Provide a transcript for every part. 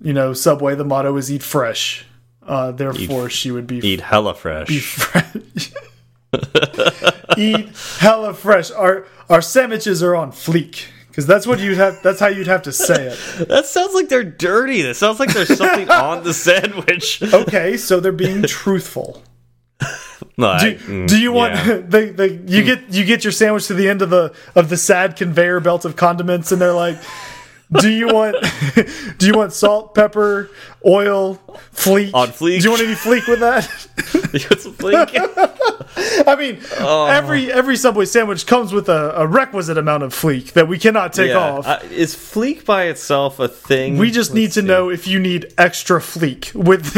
you know, Subway, the motto is eat fresh. Uh, therefore, eat, she would be eat hella fresh. Be fresh. eat hella fresh. Our our sandwiches are on fleek because that's what you'd have. That's how you'd have to say it. that sounds like they're dirty. That sounds like there's something on the sandwich. okay, so they're being truthful. No, do, I, mm, do, you want yeah. the, the you get you get your sandwich to the end of the of the sad conveyor belt of condiments and they're like do you want do you want salt, pepper, oil, fleek? On fleek. Do you want any fleek with that? you want some fleek? I mean, oh. every every Subway sandwich comes with a, a, requisite amount of fleek that we cannot take yeah. off. Uh, is fleek by itself a thing? We just Let's need to see. know if you need extra fleek with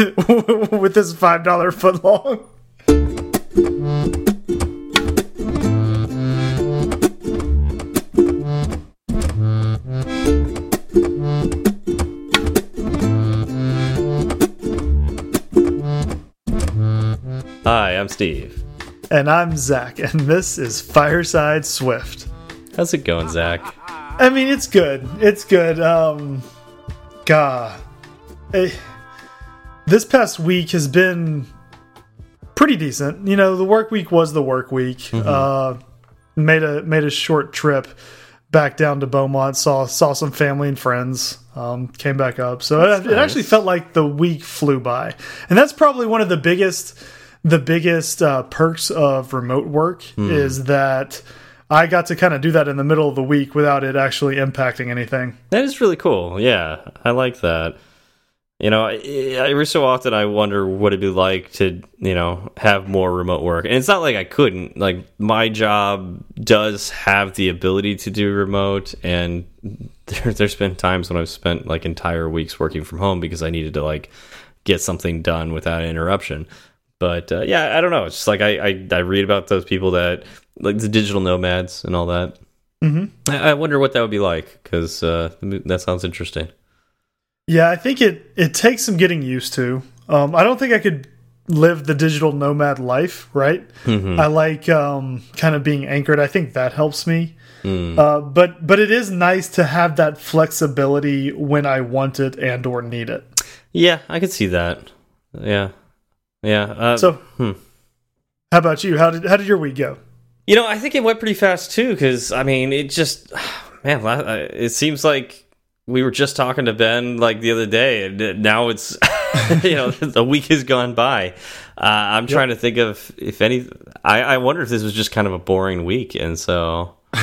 with this five dollar foot long. Hi, I'm Steve. And I'm Zach, and this is Fireside Swift. How's it going, Zach? I mean, it's good. It's good. Um, God, eh, this past week has been pretty decent. You know, the work week was the work week. Mm -hmm. Uh, made a made a short trip back down to Beaumont. Saw saw some family and friends. Um, came back up. So it, nice. it actually felt like the week flew by, and that's probably one of the biggest the biggest uh, perks of remote work mm. is that I got to kind of do that in the middle of the week without it actually impacting anything. That is really cool. Yeah, I like that. You know, every so often I wonder what it'd be like to, you know, have more remote work. And it's not like I couldn't. Like, my job does have the ability to do remote. And there, there's been times when I've spent like entire weeks working from home because I needed to, like, get something done without interruption. But uh, yeah, I don't know. It's just like I, I, I read about those people that like the digital nomads and all that. Mm -hmm. I, I, wonder what that would be like because uh, that sounds interesting. Yeah, I think it it takes some getting used to. Um, I don't think I could live the digital nomad life, right? Mm -hmm. I like um, kind of being anchored. I think that helps me. Mm. Uh, but but it is nice to have that flexibility when I want it and or need it. Yeah, I could see that. Yeah, yeah. Uh, so, hmm. how about you? How did how did your week go? You know, I think it went pretty fast too. Because I mean, it just man, it seems like we were just talking to Ben like the other day, and now it's you know the week has gone by. Uh, I'm yep. trying to think of if any. I, I wonder if this was just kind of a boring week, and so.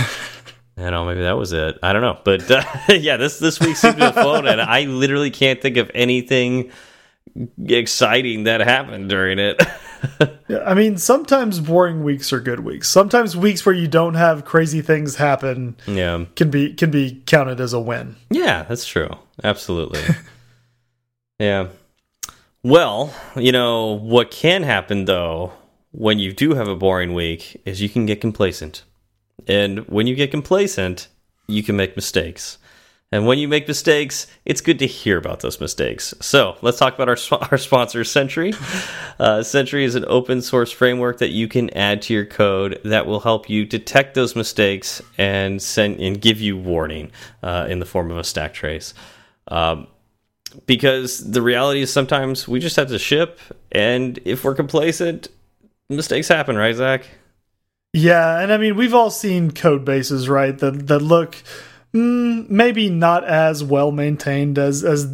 You know, maybe that was it. I don't know, but uh, yeah, this this week seems to have flown, and I literally can't think of anything exciting that happened during it. yeah, I mean, sometimes boring weeks are good weeks. Sometimes weeks where you don't have crazy things happen, yeah, can be can be counted as a win. Yeah, that's true. Absolutely. yeah. Well, you know what can happen though when you do have a boring week is you can get complacent, and when you get complacent, you can make mistakes. And when you make mistakes, it's good to hear about those mistakes. So let's talk about our, our sponsor, Sentry. Uh, Sentry is an open source framework that you can add to your code that will help you detect those mistakes and send and give you warning uh, in the form of a stack trace. Um, because the reality is sometimes we just have to ship, and if we're complacent, mistakes happen, right, Zach? Yeah, and I mean we've all seen code bases, right? That that look mm, maybe not as well maintained as as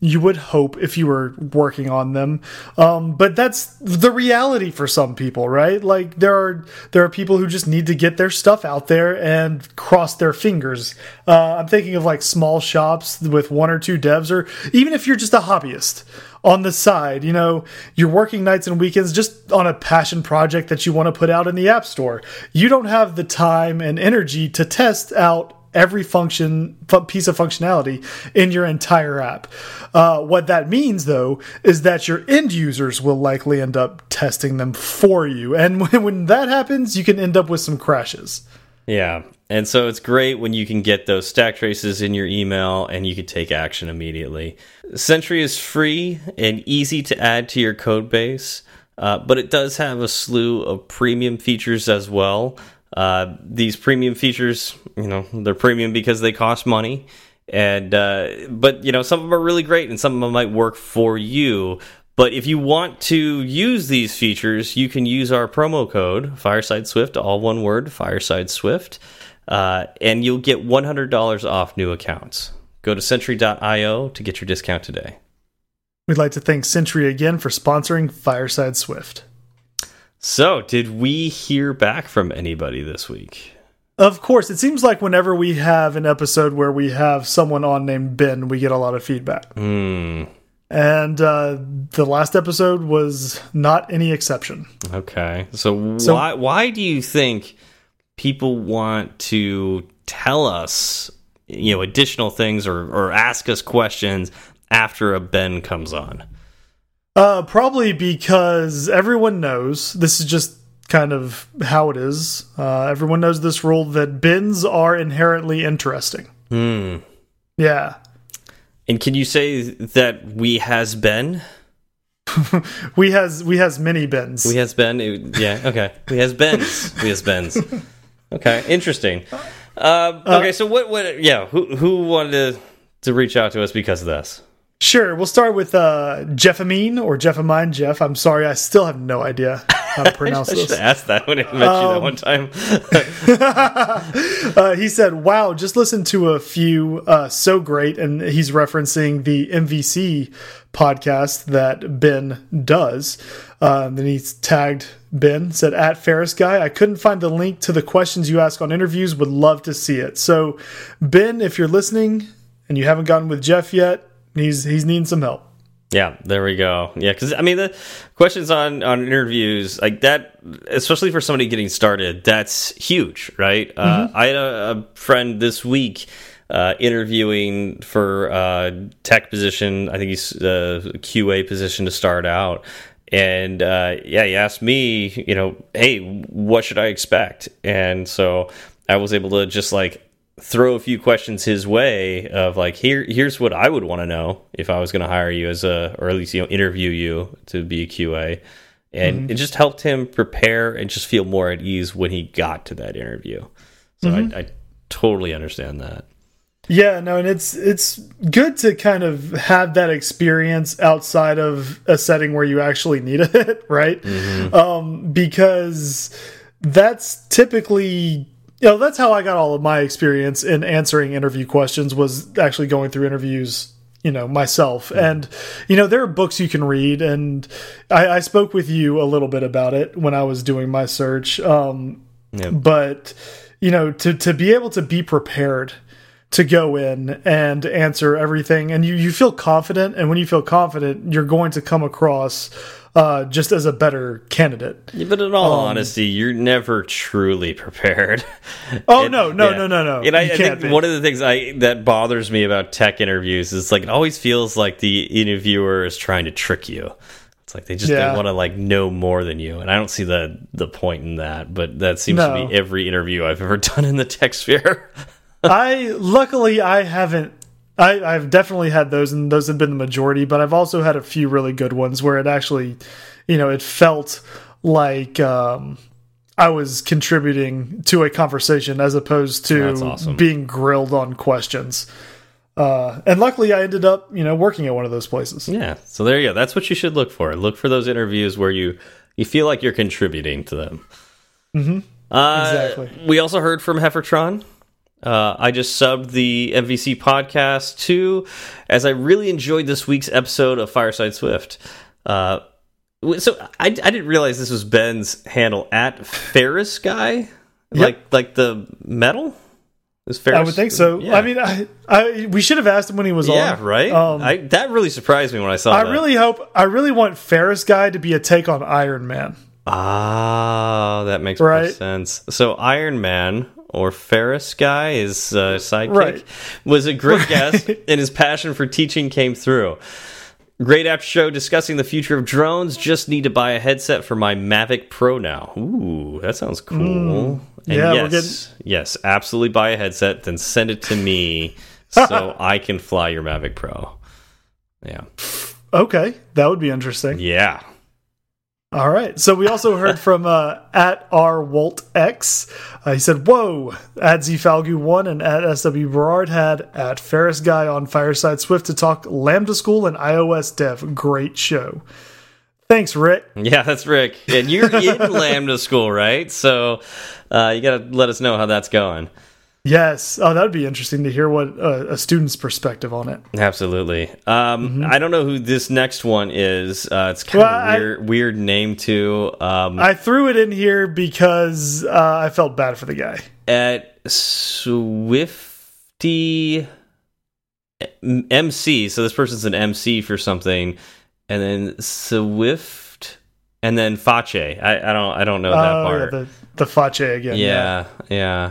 you would hope if you were working on them. Um, but that's the reality for some people, right? Like there are there are people who just need to get their stuff out there and cross their fingers. Uh, I'm thinking of like small shops with one or two devs, or even if you're just a hobbyist on the side, you know, you're working nights and weekends just on a passion project that you want to put out in the App Store. You don't have the time and energy to test out every function piece of functionality in your entire app. Uh, what that means, though, is that your end users will likely end up testing them for you, and when, when that happens, you can end up with some crashes. Yeah, and so it's great when you can get those stack traces in your email and you can take action immediately. Sentry is free and easy to add to your code base. Uh, but it does have a slew of premium features as well. Uh, these premium features, you know, they're premium because they cost money. and uh, but you know some of them are really great and some of them might work for you. But if you want to use these features you can use our promo code fireside swift all one word fireside swift uh, and you'll get $100 off new accounts. Go to sentry.io to get your discount today. We'd like to thank sentry again for sponsoring fireside swift so did we hear back from anybody this week of course, it seems like whenever we have an episode where we have someone on named Ben, we get a lot of feedback. Mm. And uh, the last episode was not any exception. Okay, so, so why why do you think people want to tell us, you know, additional things or or ask us questions after a Ben comes on? Uh, probably because everyone knows this is just kind of how it is. Uh, everyone knows this rule that bins are inherently interesting. Hmm. Yeah. And can you say that we has been? we has we has many bins. We has been. Yeah. Okay. We has bens. we has bens. Okay. Interesting. Uh, okay. Uh, so what? What? Yeah. Who who wanted to to reach out to us because of this? Sure. We'll start with uh, Jeffamine or Jeffamine Jeff. I'm sorry. I still have no idea how to pronounce I this. I asked that when I met um, you that one time. uh, he said, "Wow, just listen to a few. Uh, so great." And he's referencing the MVC podcast that Ben does. Um, then he's tagged Ben said at Ferris guy. I couldn't find the link to the questions you ask on interviews. Would love to see it. So, Ben, if you're listening and you haven't gotten with Jeff yet, he's he's needing some help. Yeah, there we go. Yeah, because I mean the questions on on interviews like that, especially for somebody getting started, that's huge, right? Mm -hmm. uh, mm-hmm. I had a, a, friend this week uh, interviewing for uh, tech position. I think he's uh, QA position to start out, and uh, yeah, he asked me, you know, hey, what should I expect? And so I was able to just like throw a few questions his way of like here here's what I would want to know if I was going to hire you as a or at least you know interview you to be a QA and mm -hmm. it just helped him prepare and just feel more at ease when he got to that interview so mm -hmm. I, I totally understand that yeah no and it's it's good to kind of have that experience outside of a setting where you actually need it right mm -hmm. um because that's typically you know that's how i got all of my experience in answering interview questions was actually going through interviews you know myself yeah. and you know there are books you can read and I, I, spoke with you a little bit about it when i was doing my search um, yeah. but you know to to be able to be prepared to go in and answer everything and you you feel confident and when you feel confident you're going to come across uh, just as a better candidate. Yeah, but in all um, honesty, you're never truly prepared. Oh and, no, no, yeah. no, no, no! And I, I think be. one of the things I that bothers me about tech interviews is like it always feels like the interviewer is trying to trick you. It's like they just yeah. want to like know more than you, and I don't see the the point in that. But that seems no. to be every interview I've ever done in the tech sphere. I luckily I haven't I, have definitely had those, and those have been the majority. But I've also had a few really good ones where it actually, you know, it felt like um, I was contributing to a conversation as opposed to awesome. being grilled on questions. Uh, and luckily, I ended up, you know, working at one of those places. Yeah. So there you go. That's what you should look for. Look for those interviews where you you feel like you're contributing to them. Mm -hmm. uh, exactly. We also heard from Heffertron. Uh, I just subbed the MVC podcast too, as I really enjoyed this week's episode of Fireside Swift. Uh, so I, I didn't realize this was Ben's handle at Ferris guy, yep. like like the metal. Is Ferris? I would think so. Yeah. I mean, I, I we should have asked him when he was yeah, on. Yeah, right. Um, I, that really surprised me when I saw. I that. really hope. I really want Ferris guy to be a take on Iron Man. Ah, that makes right? sense. So Iron Man or Ferris guy, his uh, sidekick, right. was a great guest, and his passion for teaching came through. Great app show discussing the future of drones. Just need to buy a headset for my Mavic Pro now. Ooh, that sounds cool. Mm, yeah, yes, yes, absolutely buy a headset, then send it to me so I can fly your Mavic Pro. Yeah. Okay, that would be interesting. Yeah. All right. So we also heard from uh, at R Walt X. Uh, he said, "Whoa!" At Z Falgout one and at SW Berard had at Ferris guy on Fireside Swift to talk Lambda School and iOS Dev. Great show. Thanks, Rick. Yeah, that's Rick. And you're in Lambda School, right? So uh, you got to let us know how that's going. Yes. Oh, that would be interesting to hear what uh, a student's perspective on it. Absolutely. Um, mm -hmm. I don't know who this next one is. Uh, it's kind well, of weird, I, weird name too. Um, I threw it in here because uh, I felt bad for the guy. At Swifty MC, so this person's an MC for something, and then Swift, and then Fache. I, I don't I don't know that oh, part. Yeah, the the Face again. Yeah, yeah. yeah.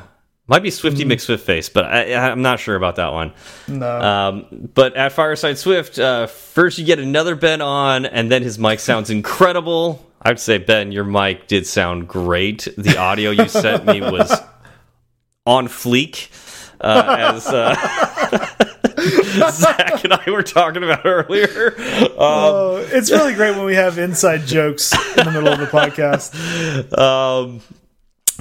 Might be Swifty mm. McSwiftface, but I, am not sure about that one. No. Um, but at Fireside Swift, uh, first you get another Ben on, and then his mic sounds incredible. I'd say, Ben, your mic did sound great. The audio you sent me was on fleek. Uh, as uh, Zach and I were talking about earlier. Um, oh, it's really great when we have inside jokes in the middle of the podcast. Um,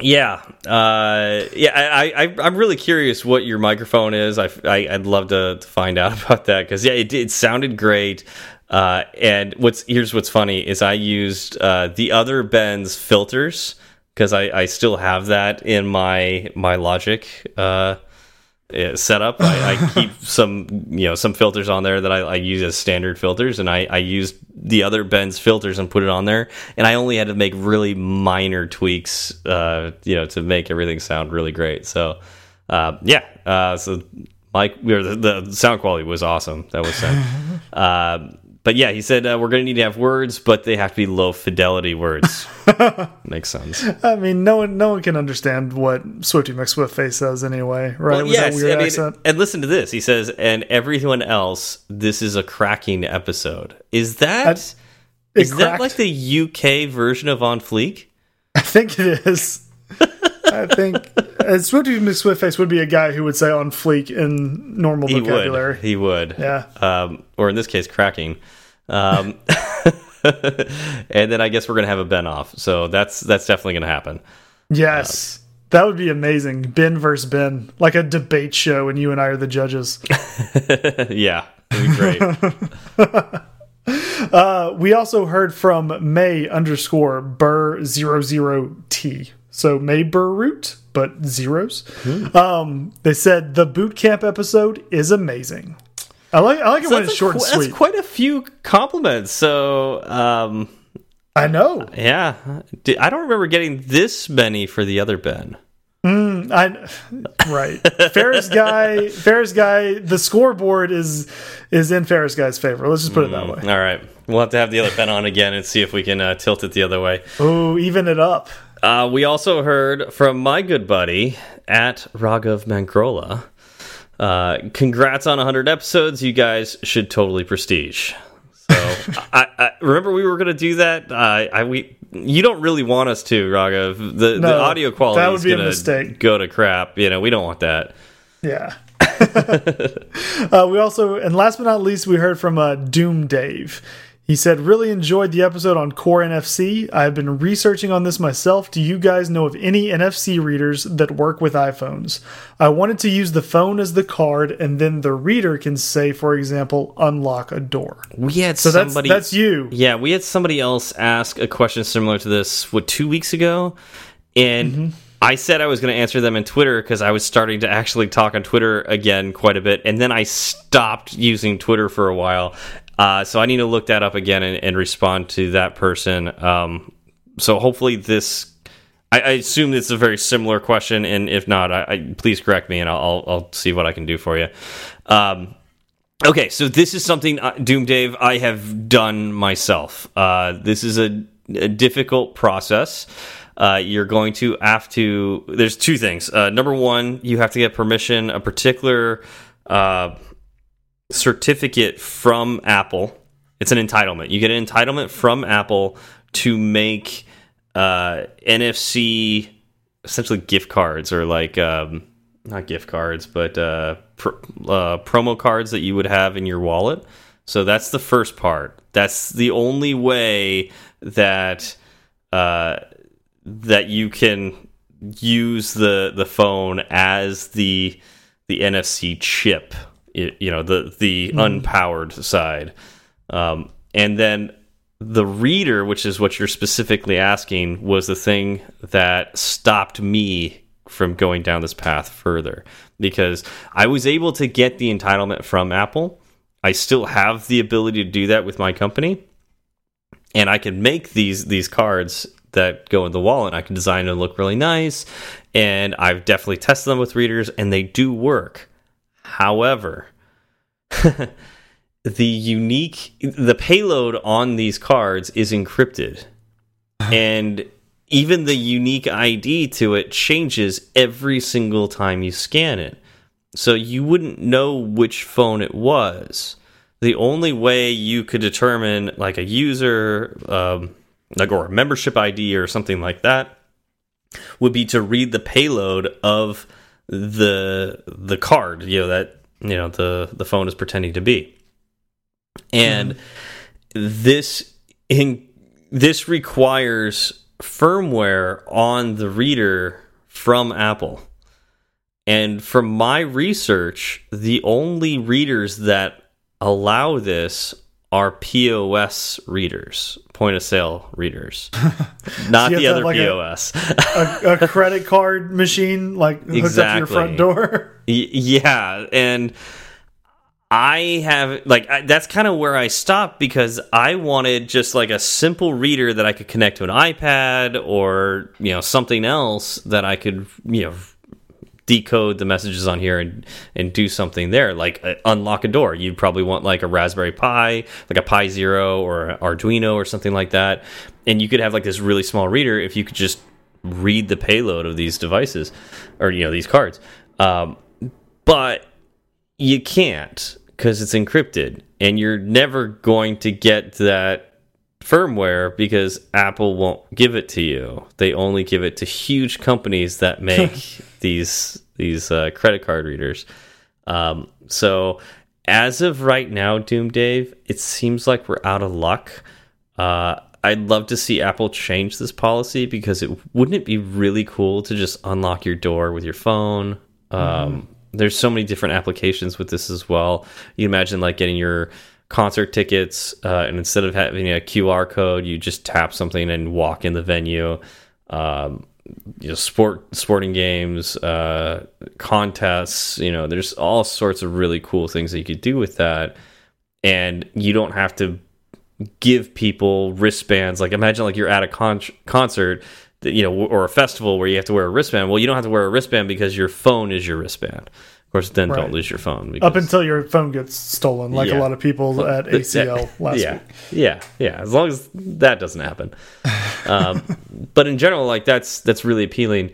yeah, uh, yeah. I, I, I'm really curious what your microphone is. I, I would love to, to, find out about that because yeah, it, it sounded great. Uh, and what's here's what's funny is I used uh, the other Ben's filters because I, I still have that in my my Logic uh, setup. I, I, keep some you know some filters on there that I, I, use as standard filters, and I, I used the other Ben's filters and put it on there. And I only had to make really minor tweaks, uh, you know, to make everything sound really great. So uh, yeah, uh, so Mike, the, the sound quality was awesome. That was sent. But yeah, he said uh, we're going to need to have words, but they have to be low fidelity words. Makes sense. I mean, no one, no one can understand what Swifty McSwiftface says anyway, right? Well, yes, I mean, and listen to this. He says, "And everyone else, this is a cracking episode." Is that is that like the UK version of On Fleek? I think it is. I think uh, Swifty McSwiftface would be a guy who would say on fleek in normal he vocabulary. Would. He would. Yeah. Um, or in this case, cracking. Um, and then I guess we're gonna have a Ben off. So that's that's definitely gonna happen. Yes. Uh, that would be amazing. Ben versus Ben, like a debate show, and you and I are the judges. yeah, great. uh, we also heard from May underscore Burr zero zero T. So May Burr root, but zeros. Hmm. Um, they said the boot camp episode is amazing. I like I like so it when it's short and sweet. That's quite a few compliments. So um, I know. Yeah, I don't remember getting this many for the other Ben. Mm, I right. Ferris guy, Ferris guy. The scoreboard is is in Ferris guy's favor. Let's just put it that hmm, way. All right, we'll have to have the other Ben on again and see if we can uh, tilt it the other way. Oh, even it up. Uh, we also heard from my good buddy at Raghav Mangrola uh, congrats on 100 episodes. You guys should totally prestige. So I, I, remember we were going to do that. Uh, I we you don't really want us to, Raghav. The no, the audio quality is going to go to crap. You know, we don't want that. Yeah. uh, we also, and last but not least, we heard from uh, Doom Dave. He said, really enjoyed the episode on Core NFC. I've been researching on this myself. Do you guys know of any NFC readers that work with iPhones? I wanted to use the phone as the card, and then the reader can say, for example, unlock a door. We had so somebody. That's, that's you. Yeah, we had somebody else ask a question similar to this, what, two weeks ago? And. Mm -hmm. I said I was going to answer them in Twitter because I was starting to actually talk on Twitter again quite a bit, and then I stopped using Twitter for a while, uh, so I need to look that up again and, and respond to that person. Um, so hopefully this. I, I, assume it's a very similar question, and if not, I, I please correct me, and I'll, I'll, see what I can do for you. Um, okay, so this is something, uh, Doom Dave, I have done myself. Uh, this is a, a difficult process. Uh, you're going to have to. There's two things. Uh, number one, you have to get permission. A particular uh, certificate from Apple. It's an entitlement. You get an entitlement from Apple to make uh, NFC essentially gift cards or like um, not gift cards, but uh, pr uh, promo cards that you would have in your wallet. So that's the first part. That's the only way that uh, that you can use the the phone as the the NFC chip. You know the the mm. unpowered side, um, and then the reader, which is what you're specifically asking, was the thing that stopped me from going down this path further because I was able to get the entitlement from Apple. I still have the ability to do that with my company, and I can make these these cards that go in the wallet. I can design them to look really nice, and I've definitely tested them with readers, and they do work. However, the unique the payload on these cards is encrypted. And even the unique id to it changes every single time you scan it. So you wouldn't know which phone it was. The only way you could determine like a user um, like or a membership id or something like that would be to read the payload of the the card you know that you know the the phone is pretending to be and mm. this in this requires firmware on the reader from Apple. And from my research, the only readers that allow this are POS readers, point of sale readers, not so the other like POS. A, a, a, credit card machine, like hooked exactly. up to your front door. Y yeah, and I have like I, that's kind of where I stopped because I wanted just like a simple reader that I could connect to an iPad or you know something else that I could you know decode the messages on here and and do something there like uh, unlock a door. You'd probably want like a raspberry pi like a pi zero or arduino or something like that. And you could have like this really small reader if you could just read the payload of these devices or you know these cards. Um, but you can't because it's encrypted and you're never going to get that firmware because Apple won't give it to you. They only give it to huge companies that make these these uh, credit card readers. Um, so as of right now, Doom Dave, it seems like we're out of luck. Uh, I'd love to see Apple change this policy because it wouldn't it be really cool to just unlock your door with your phone. Um, mm there's so many different applications with this as well. You imagine like getting your concert tickets, uh, and instead of having a QR code, you just tap something and walk in the venue. Um, you know, sport, sporting games, uh, contests. You know, there's all sorts of really cool things that you could do with that, and you don't have to give people wristbands. Like imagine like you're at a con concert you know, or a festival where you have to wear a wristband. Well, you don't have to wear a wristband because your phone is your wristband. Of course, then right. don't lose your phone. Because, Up until your phone gets stolen, like yeah. a lot of people at ACL last yeah. week. Yeah, yeah. As long as that doesn't happen. um, but in general, like that's that's really appealing,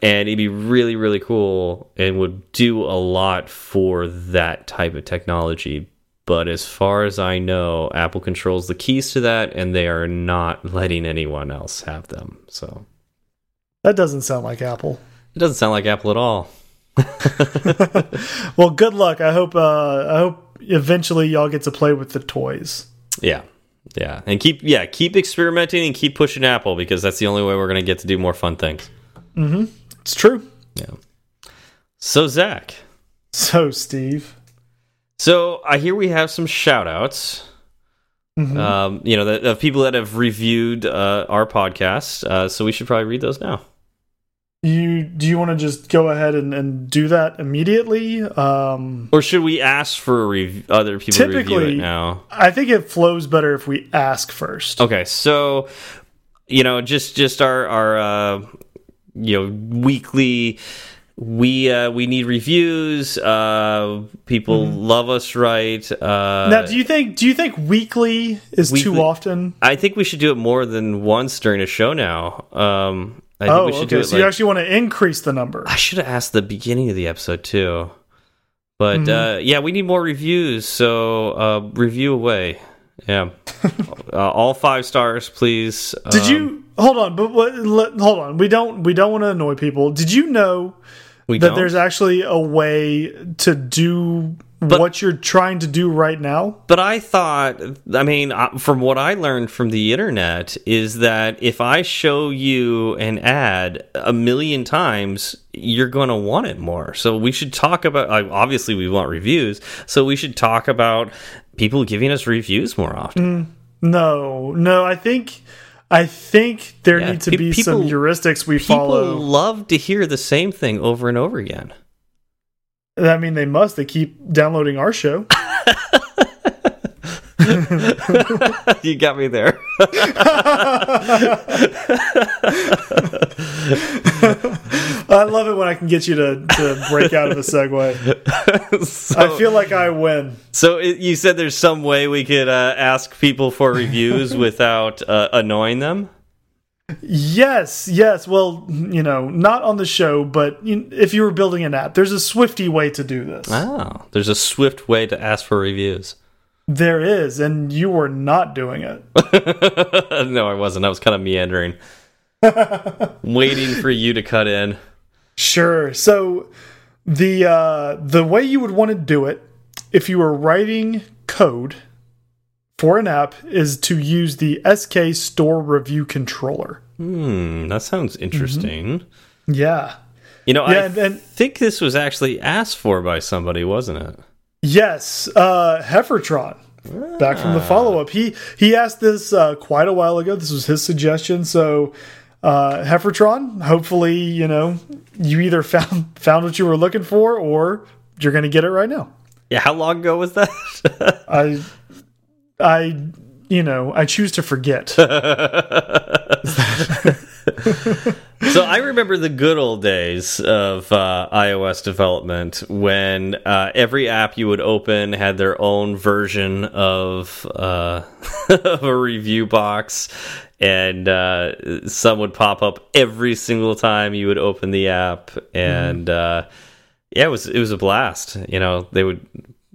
and it'd be really really cool, and would do a lot for that type of technology. But as far as I know, Apple controls the keys to that, and they are not letting anyone else have them. So that doesn't sound like Apple. It doesn't sound like Apple at all. well, good luck. I hope. Uh, I hope eventually y'all get to play with the toys. Yeah, yeah, and keep yeah keep experimenting and keep pushing Apple because that's the only way we're going to get to do more fun things. Mm hmm It's true. Yeah. So Zach. So Steve. So I hear we have some shout outs. Mm -hmm. um, you know, that, of people that have reviewed uh, our podcast. Uh, so we should probably read those now. You do you want to just go ahead and, and do that immediately, um, or should we ask for other people typically, to review it now? I think it flows better if we ask first. Okay, so you know, just just our our uh, you know weekly we uh, we need reviews. Uh, people mm. love us, right? Uh, now, do you think do you think weekly is weekly, too often? I think we should do it more than once during a show now. Um, I oh, okay. so like, you actually want to increase the number? I should have asked the beginning of the episode too. But mm -hmm. yeah, we need more reviews. So uh, review away. Yeah, uh, all five stars, please. Did um, you hold on? But what, let, hold on. We don't we don't want to annoy people. Did you know? We that there's actually a way to do But- what you're trying to do right now. But I thought, I mean, from what I learned from the internet, is that if I show you an ad a million times, you're going to want it more. So we should talk about, obviously, we want reviews. So we should talk about people giving us reviews more often. Mm, no, no, I think I think there Yeah, need to be some heuristics we People follow. love to hear the same thing over and over again. I mean, they must. They keep downloading our show. you got me there. I love it when I can get you to, to break out of a segue. so, I feel like I win. so it, you said there's some way we could uh, ask people for reviews without uh, annoying them. Yes, yes. Well, you know, not on the show, but if you were building an app, there's a Swifty way to do this. Oh, there's a swift way to ask for reviews. There is, and you were not doing it. no, I wasn't. I was kind of meandering, waiting for you to cut in. Sure. So the uh, the way you would want to do it, if you were writing code for an app, is to use the SK Store Review Controller. Hmm, that sounds interesting. Yeah. You know, Yeah, I and- and- think this was actually asked for by somebody, wasn't it? Yes, uh, Heffertron. Back from the follow up, he he asked this uh, quite a while ago. This was his suggestion. So, uh, Heffertron, hopefully, you know, you either found found what you were looking for, or you're going to get it right now. Yeah, how long ago was that? I, I, you know, I choose to forget. so I remember the good old days of uh, iOS development when uh, every app you would open had their own version of, uh, of a review box, and uh, some would pop up every single time you would open the app, and uh, yeah, it was it was a blast. You know, they would.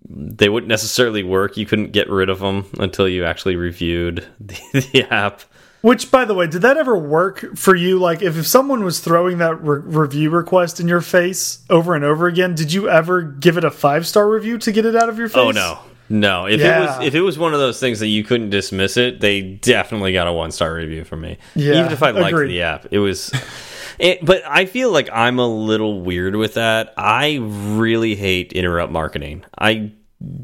They wouldn't necessarily work. You couldn't get rid of them until you actually reviewed the, the app. Which, by the way, did that ever work for you? Like, if, if someone was throwing that re review request in your face over and over again, did you ever give it a five star review to get it out of your oh, face? Oh no, no. If it was if it was one of those things that you couldn't dismiss it, they definitely got a one star review from me. Yeah, even if I liked agreed. the app, it was. It, but I feel like I'm a little weird with that. I really hate interrupt marketing. I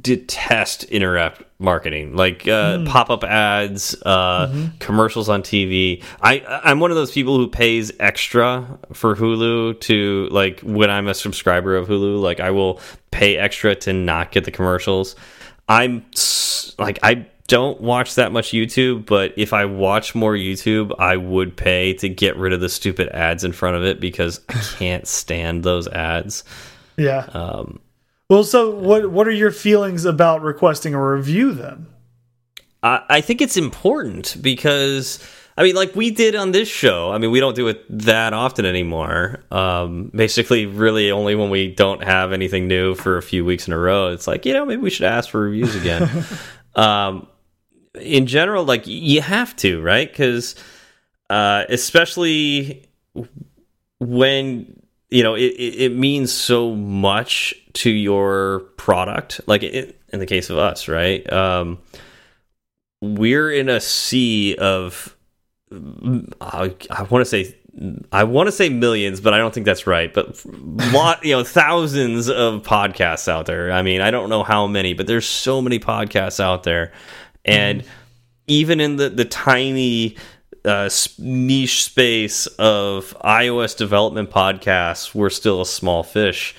detest interrupt marketing, like uh, Hmm. pop up ads, uh, Mm-hmm. commercials on TV. I I'm one of those people who pays extra for Hulu to like when I'm a subscriber of Hulu. Like I will pay extra to not get the commercials. I'm like I don't watch that much YouTube, but if I watch more YouTube, I would pay to get rid of the stupid ads in front of it because I can't stand those ads. Yeah. Um, Well, so what what are your feelings about requesting a review then? I, I think it's important because I mean, like we did on this show. I mean, we don't do it that often anymore. Um, basically, really only when we don't have anything new for a few weeks in a row. It's like you know maybe we should ask for reviews again. um, in general, like you have to, right? Because uh, especially when you know it, it, it means so much to your product. Like it, in the case of us, right? Um, we're in a sea of I, I want to say I want to say millions, but I don't think that's right. But lot, you know, thousands of podcasts out there. I mean, I don't know how many, but there's so many podcasts out there, and even in the the tiny uh, niche space of iOS development podcasts, we're still a small fish,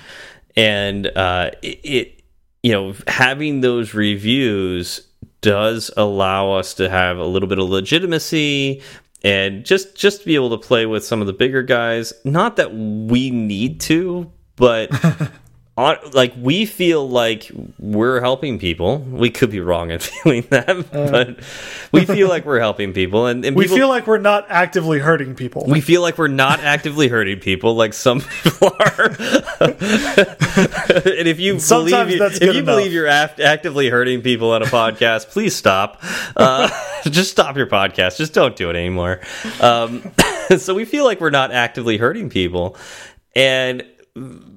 and uh, it, it you know having those reviews does allow us to have a little bit of legitimacy and just just be able to play with some of the bigger guys. Not that we need to but like we feel like we're helping people we could be wrong in feeling that but we feel like we're helping people and, and We people, feel like we're not actively hurting people. we feel like we're not actively hurting people like some people are. and if you Sometimes believe you, that's if you enough. believe you're act actively hurting people on a podcast, please stop. Uh, just stop your podcast. Just don't do it anymore. Um, so we feel like we're not actively hurting people, and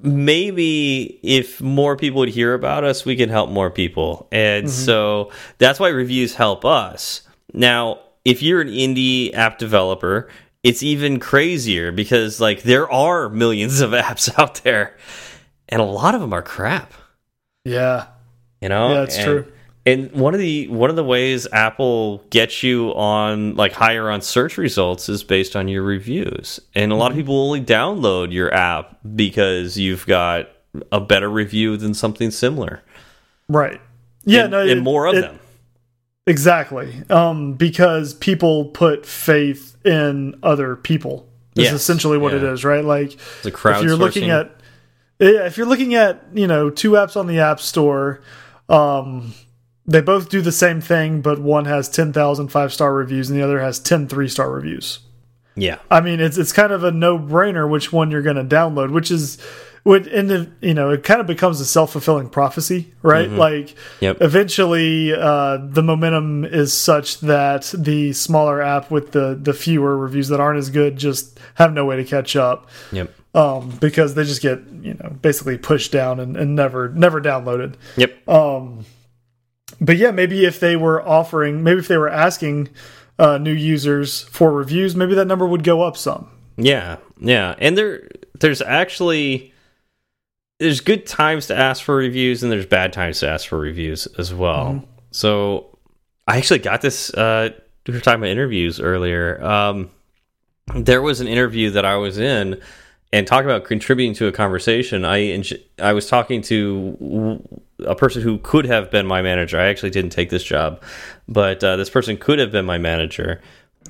maybe if more people would hear about us, we could help more people. And Mm-hmm. so that's why reviews help us. Now, if you're an indie app developer, it's even crazier because like there are millions of apps out there and a lot of them are crap. Yeah. You know? Yeah, that's And- true. And one of the one of the ways Apple gets you on like higher on search results is based on your reviews. And a lot of Mm-hmm. people only download your app because you've got a better review than something similar. Right. Yeah, and, no, and it- more of it- them. Exactly. Um, because people put faith in other people. Is Yes, essentially what it yeah. is, right? Like The if you're looking at yeah, if you're looking at, you know, two apps on the App Store, um they both do the same thing, but one has 10,000 five-star reviews and the other has 10 three-star reviews. Yeah. I mean, it's it's kind of a no-brainer which one you're going to download, which is would in the you know it kind of becomes a self-fulfilling prophecy, right? Like Mm-hmm. Yep. eventually, uh, the momentum is such that the smaller app with the the fewer reviews that aren't as good just have no way to catch up Yep. um, because they just get you know basically pushed down and, and never never downloaded. Yep. Um, but yeah, maybe if they were offering, maybe if they were asking uh, new users for reviews, maybe that number would go up some. Yeah, yeah, and there there's actually there's good times to ask for reviews and there's bad times to ask for reviews as well. So I actually got this. Uh, we were talking about interviews earlier. Um, there was an interview that I was in and talking about contributing to a conversation. I I was talking to a person who could have been my manager. I actually didn't take this job, but uh, this person could have been my manager,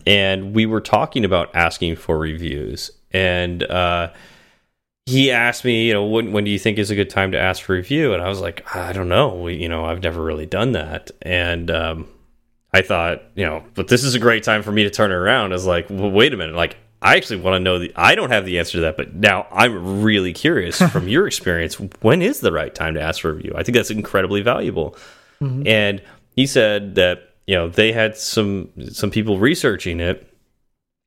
and we were talking about asking for reviews. And uh, he asked me, you know, when when do you think is a good time to ask for review? And I was like, I don't know. We, you know, I've never really done that, and um, I thought, you know, but this is a great time for me to turn it around. I was like, well, wait a minute, like. I actually want to know the. I don't have the answer to that, but now I'm really curious from your experience. When is the right time to ask for a review? I think that's incredibly valuable. Mm-hmm. And he said that you know they had some some people researching it,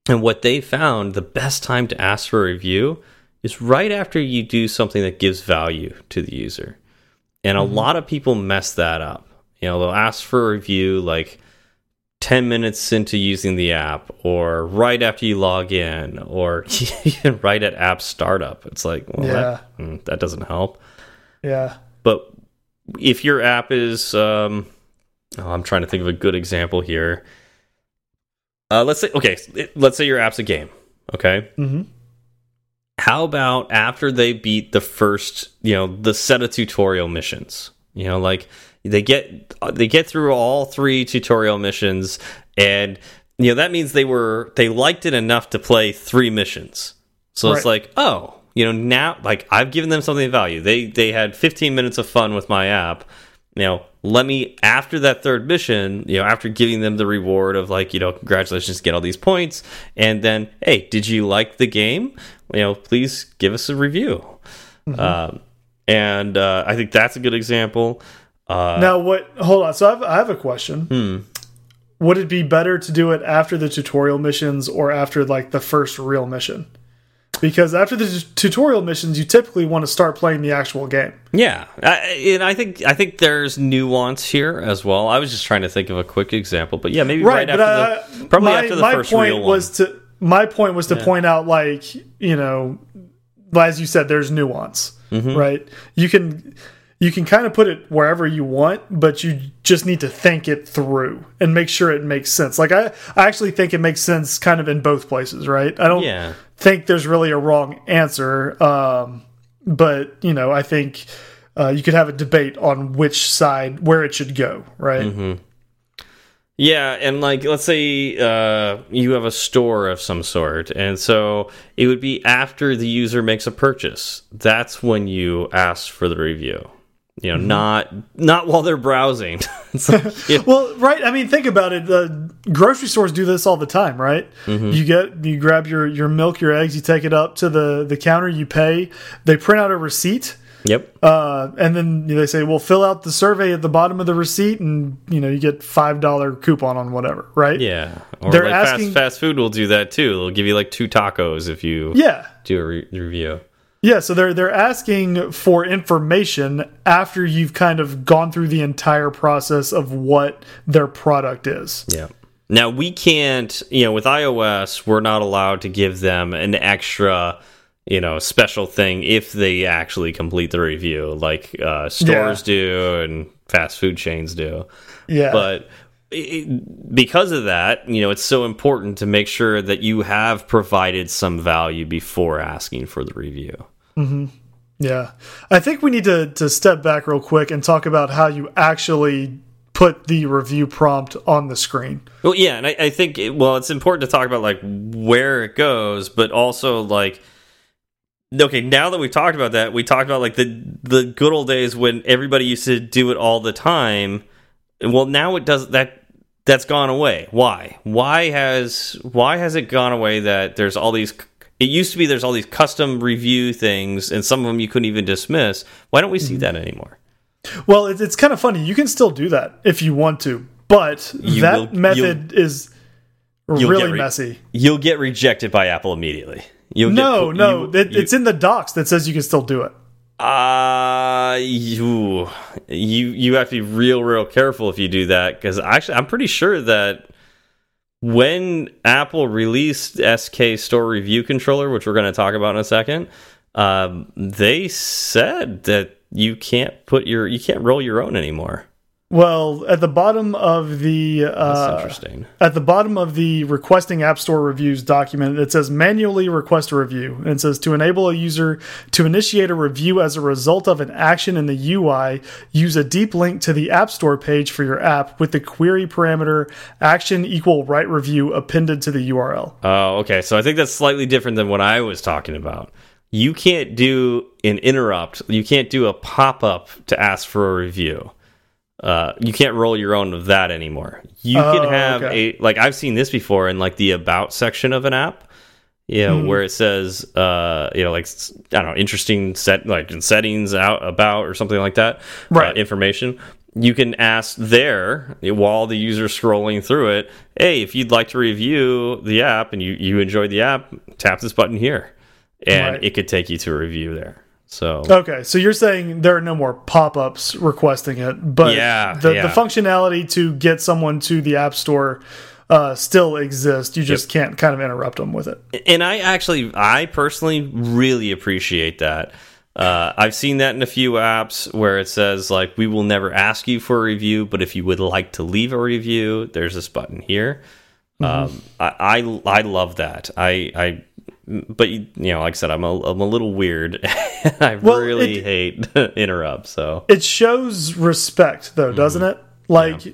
and what they found the best time to ask for a review is right after you do something that gives value to the user. And a mm-hmm. lot of people mess that up. You know, they'll ask for a review like 10 minutes into using the app or right after you log in or right at app startup. It's like, well, that, mm, that doesn't help. Yeah. But if your app is, um, oh, I'm trying to think of a good example here. Uh, let's say, okay, let's say your app's a game. Okay. hmm How about after they beat the first, you know, the set of tutorial missions? You know, like they get they get through all three tutorial missions, and you know that means they were they liked it enough to play three missions. So it's like, oh, you know, now like I've given them something of value. They they had 15 minutes of fun with my app. You know, let me after that third mission, you know, after giving them the reward of like, you know, congratulations, get all these points, and then, hey, did you like the game? You know, please give us a review. Um, and uh, I think that's a good example. Uh, now, what? Hold on. So I have, I have a question. hmm. Would it be better to do it after the tutorial missions or after like the first real mission? Because after the tutorial missions, you typically want to start playing the actual game. Yeah, I, and I think I think there's nuance here as well. I was just trying to think of a quick example, but yeah, maybe right, but after the probably my, after the my first point real was one. to my point was to point out like you know, as you said, there's nuance, Mm-hmm. right? You can you can kind of put it wherever you want, but you just need to think it through and make sure it makes sense. Like I, I actually think it makes sense kind of in both places, right? I don't Yeah. think there's really a wrong answer, um, but you know, I think. Uh, you could have a debate on which side where it should go, right? Mm-hmm. Yeah, and like let's say uh, you have a store of some sort, and so it would be after the user makes a purchase. That's when you ask for the review. You know, not not while they're browsing. Like, yeah, Well, right. I mean, think about it. The grocery stores do this all the time, right? You get you grab your your milk, your eggs, you take it up to the the counter, you pay. They print out a receipt, yep. uh, and then they say, "Well, fill out the survey at the bottom of the receipt, and you know you get five dollar coupon on whatever." Right? Yeah, or They're like asking- fast fast food will do that too. They'll give you like two tacos if you Yeah. do a re review. Yeah, so they're they're asking for information after you've kind of gone through the entire process of what their product is. Yeah. Now we can't, you know, with iOS, we're not allowed to give them an extra, you know, special thing if they actually complete the review, like uh, stores yeah. do and fast food chains do. Yeah. But it, because of that, you know, it's so important to make sure that you have provided some value before asking for the review. Mm -hmm. Yeah. I think we need to, to step back real quick and talk about how you actually put the review prompt on the screen. Well, yeah. And I, I think, it, well, it's important to talk about like where it goes, but also like, okay now that we've talked about that we talked about like the the good old days when everybody used to do it all the time well now it does that that's gone away why why has why has it gone away that there's all these it used to be there's all these custom review things and some of them you couldn't even dismiss. Why don't we see mm-hmm. that anymore? Well it's, it's kind of funny. You can still do that if you want to but you that will, method is really messy. you'll get rejected by apple immediately. You'll no, get, no, you, it, you, it's in the docs that says you can still do it. Uh you you you have to be real real careful if you do that because actually I'm pretty sure that when Apple released SK Store Review Controller, which we're going to talk about in a second, um, they said that you can't put your you can't roll your own anymore. Well, at the bottom of the uh, interesting. At the bottom of the requesting App Store reviews document, it says manually request a review, and it says to enable a user to initiate a review as a result of an action in the UI, use a deep link to the App Store page for your app with the query parameter action equal write review appended to the URL. Oh, okay. So I think that's slightly different than what I was talking about. You can't do an interrupt. You can't do a pop up to ask for a review uh, you can't roll your own of that anymore. You oh, can have okay. a like I've seen this before in like the about section of an app, you know, mm. where it says uh, you know, like I don't know, interesting set like in settings out about or something like that, uh, right? Uh, information. You can ask there while the user's scrolling through it, hey, if you'd like to review the app and you you enjoyed the app, tap this button here, and right. it could take you to a review there. So okay, so you're saying there are no more pop-ups requesting it, but yeah, the, yeah. the functionality to get someone to the App Store uh, still exists. You just yep. can't kind of interrupt them with it. And I actually, I personally really appreciate that. Uh, I've seen that in a few apps where it says like we will never ask you for a review, but if you would like to leave a review, there's this button here. Mm -hmm. um, I, I I love that. I I but you know, like I said, I'm a I'm a little weird. I well, really it, hate interrupt. So it shows respect, though, mm-hmm. doesn't mm. it? Like, yeah.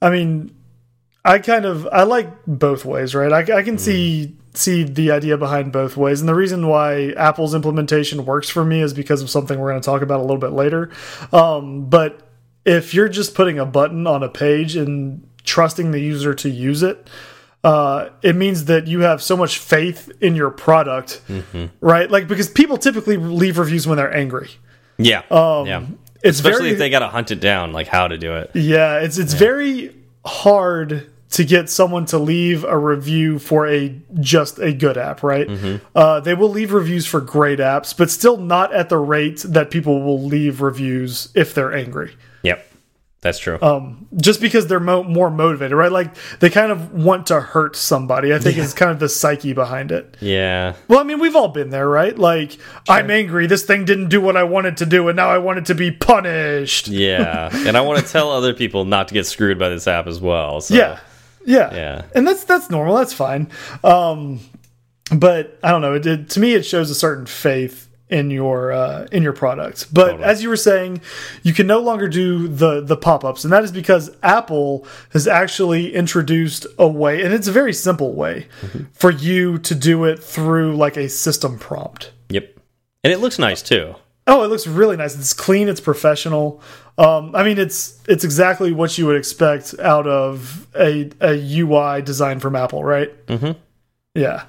I mean, I kind of I like both ways, right? I, I can mm. see see the idea behind both ways, and the reason why Apple's implementation works for me is because of something we're going to talk about a little bit later. Um, but if you're just putting a button on a page and trusting the user to use it uh, it means that you have so much faith in your product, mm -hmm. right? Like because people typically leave reviews when they're angry. Yeah, um, yeah. It's especially very, if they got to hunt it down, like how to do it. Yeah, it's it's yeah. very hard to get someone to leave a review for a just a good app, right? Mm -hmm. uh, they will leave reviews for great apps, but still not at the rate that people will leave reviews if they're angry. Yep. That's true. Um, just because they're mo more motivated, right? Like they kind of want to hurt somebody. I think yeah. is kind of the psyche behind it. Yeah. Well, I mean, we've all been there, right? Like sure. I'm angry. This thing didn't do what I wanted to do, and now I want it to be punished. Yeah, and I want to tell other people not to get screwed by this app as well. So. Yeah. Yeah. Yeah. And that's that's normal. That's fine. Um, but I don't know. It, it, to me, it shows a certain faith in your uh, in your product. But totally. as you were saying, you can no longer do the the pop ups, and that is because Apple has actually introduced a way, and it's a very simple way mm -hmm. for you to do it through like a system prompt. Yep, and it looks nice too. Oh, it looks really nice. It's clean. It's professional. Um, I mean, it's it's exactly what you would expect out of a a UI design from Apple, right? Mm -hmm. Yeah.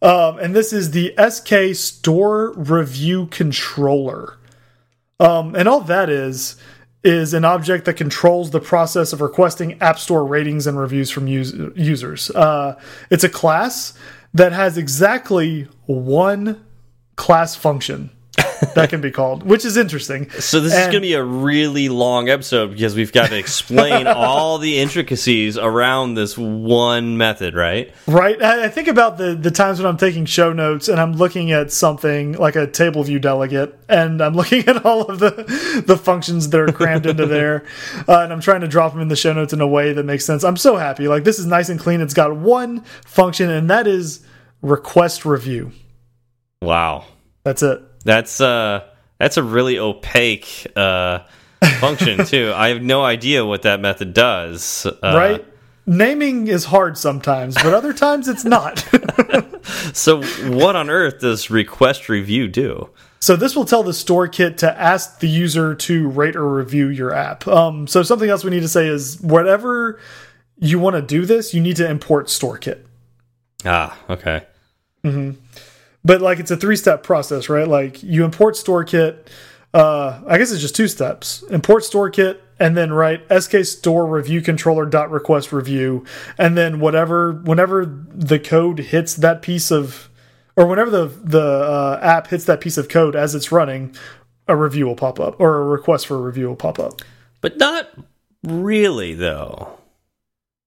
Um, and this is the SK Store Review Controller. Um, and all that is is an object that controls the process of requesting App Store ratings and reviews from us users. Uh, it's a class that has exactly one class function that can be called, which is interesting. So this is going to be a really long episode because we've got to explain all the intricacies around this one method, right? Right. I I think about the the times when I'm taking show notes and I'm looking at something like a table view delegate, and I'm looking at all of the the functions that are crammed into there, uh, and I'm trying to drop them in the show notes in a way that makes sense. I'm so happy. Like this is nice and clean. It's got one function, and that is request review. Wow. That's it. That's uh that's a really opaque uh function too. I have no idea what that method does. Uh, Right. Naming is hard sometimes, but other times it's not. So what on earth does request review do? So this will tell the StoreKit to ask the user to rate or review your app. Um, so something else we need to say is whatever you want to do this, you need to import StoreKit. Ah, okay. But like it's a three step process, right? Like you import StoreKit. Uh, I guess it's just two steps: import StoreKit, and then write sk store review controller dot request review, and then whatever whenever the code hits that piece of, or whenever the the uh, app hits that piece of code as it's running, a review will pop up or a request for a review will pop up. But not really though.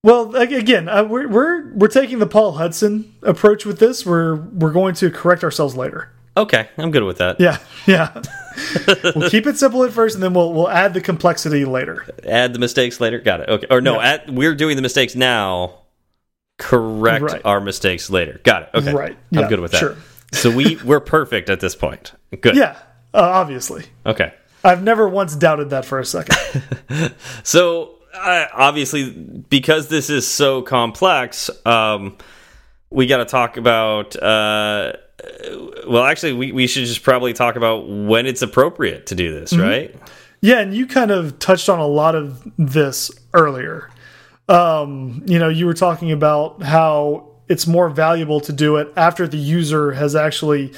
Well, again, uh, we're we're we're taking the Paul Hudson approach with this. We're we're going to correct ourselves later. Okay, I'm good with that. Yeah, yeah. we'll keep it simple at first, and then we'll we'll add the complexity later. Add the mistakes later. Got it. Okay. Or no, Yeah. at, we're doing the mistakes now. Correct Right. our mistakes later. Got it. Okay. Right. I'm good with that. sure. so we we're perfect at this point. Good. Yeah, uh, obviously. Okay. I've never once doubted that for a second. So uh, obviously, because this is so complex, um, we got to talk about. Uh, well, actually, we we should just probably talk about when it's appropriate to do this, right? yeah, and you kind of touched on a lot of this earlier. Um, you know, you were talking about how it's more valuable to do it after the user has actually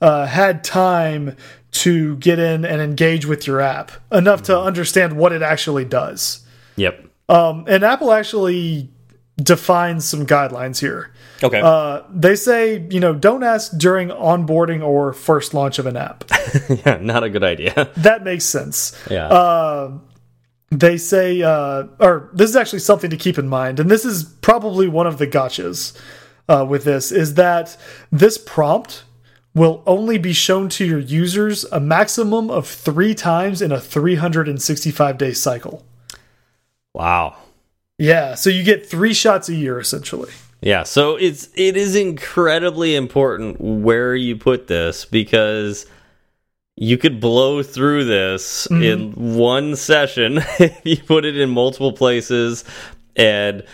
uh, had time to get in and engage with your app enough to understand what it actually does. Yep. Um, and Apple actually defines some guidelines here. Okay. Uh, they say, you know, don't ask during onboarding or first launch of an app. yeah, not a good idea. that makes sense. yeah. Uh, they say, uh, or this is actually something to keep in mind, and this is probably one of the gotchas uh, with this, is that this prompt will only be shown to your users a maximum of three times in a 365 day cycle. Wow. Yeah, so you get three shots a year essentially. Yeah, so it's it is incredibly important where you put this because you could blow through this in one session if you put it in multiple places. And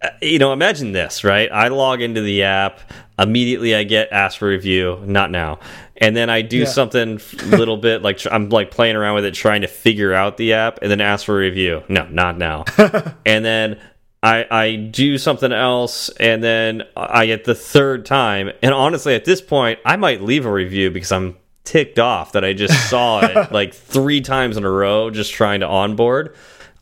uh, you know imagine this right? I log into the app. Immediately i get asked for review. Not now and then i do Yeah. something a little bit like i'm like playing around with it trying to figure out the app and then ask for a review no not now and then I, I do something else and then I get the third time. And honestly, at this point, I might leave a review because I'm ticked off that I just saw it like three times in a row just trying to onboard.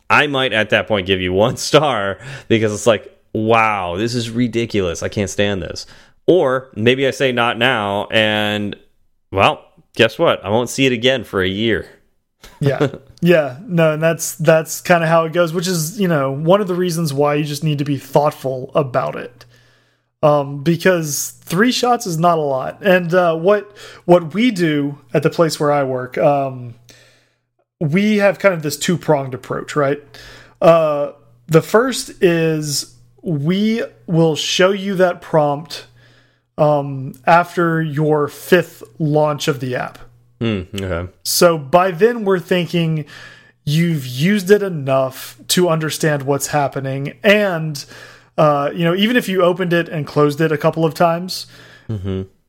I might at that point give you one star because it's like, wow, this is ridiculous. I can't stand this. Or maybe I say not now and, well, guess what? I won't see it again for a year. yeah. Yeah. No and that's that's kind of how it goes which is you know one of the reasons why you just need to be thoughtful about it. Um because three shots is not a lot. And uh what what we do at the place where i work um we have kind of this two pronged approach right? Uh the first is we will show you that prompt um after your fifth launch of the app Hmm, okay. so by then, we're thinking you've used it enough to understand what's happening. And, uh, you know, even if you opened it and closed it a couple of times,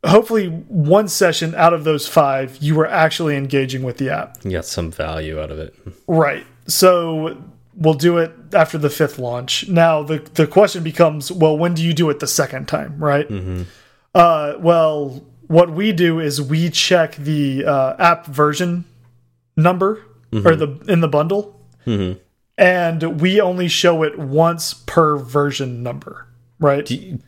hopefully one session out of those five, you were actually engaging with the app. You got some value out of it. Right. So we'll do it after the fifth launch. Now, the, the question becomes well, when do you do it the second time? Right. Uh, well, what we do is we check the uh, app version number or the in the bundle, and we only show it once per version number. Right. Do you,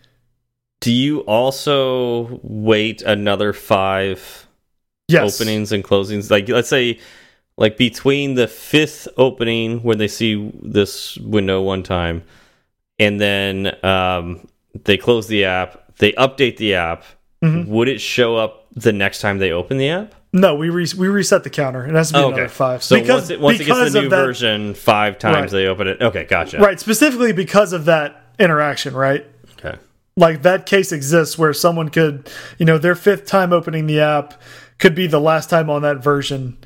do you also wait another five yes. openings and closings. Like let's say like between the fifth opening where they see this window one time and then um, they close the app, they update the app, Mhm. would it show up the next time they open the app? No, we re we reset the counter. It has to be Oh, another five. So because, once it, once it gets the new that- version, five times Right. they open it. Okay, gotcha. right? Specifically because of that interaction, right? Okay. like that case exists where someone could, you know, their fifth time opening the app could be the last time on that version.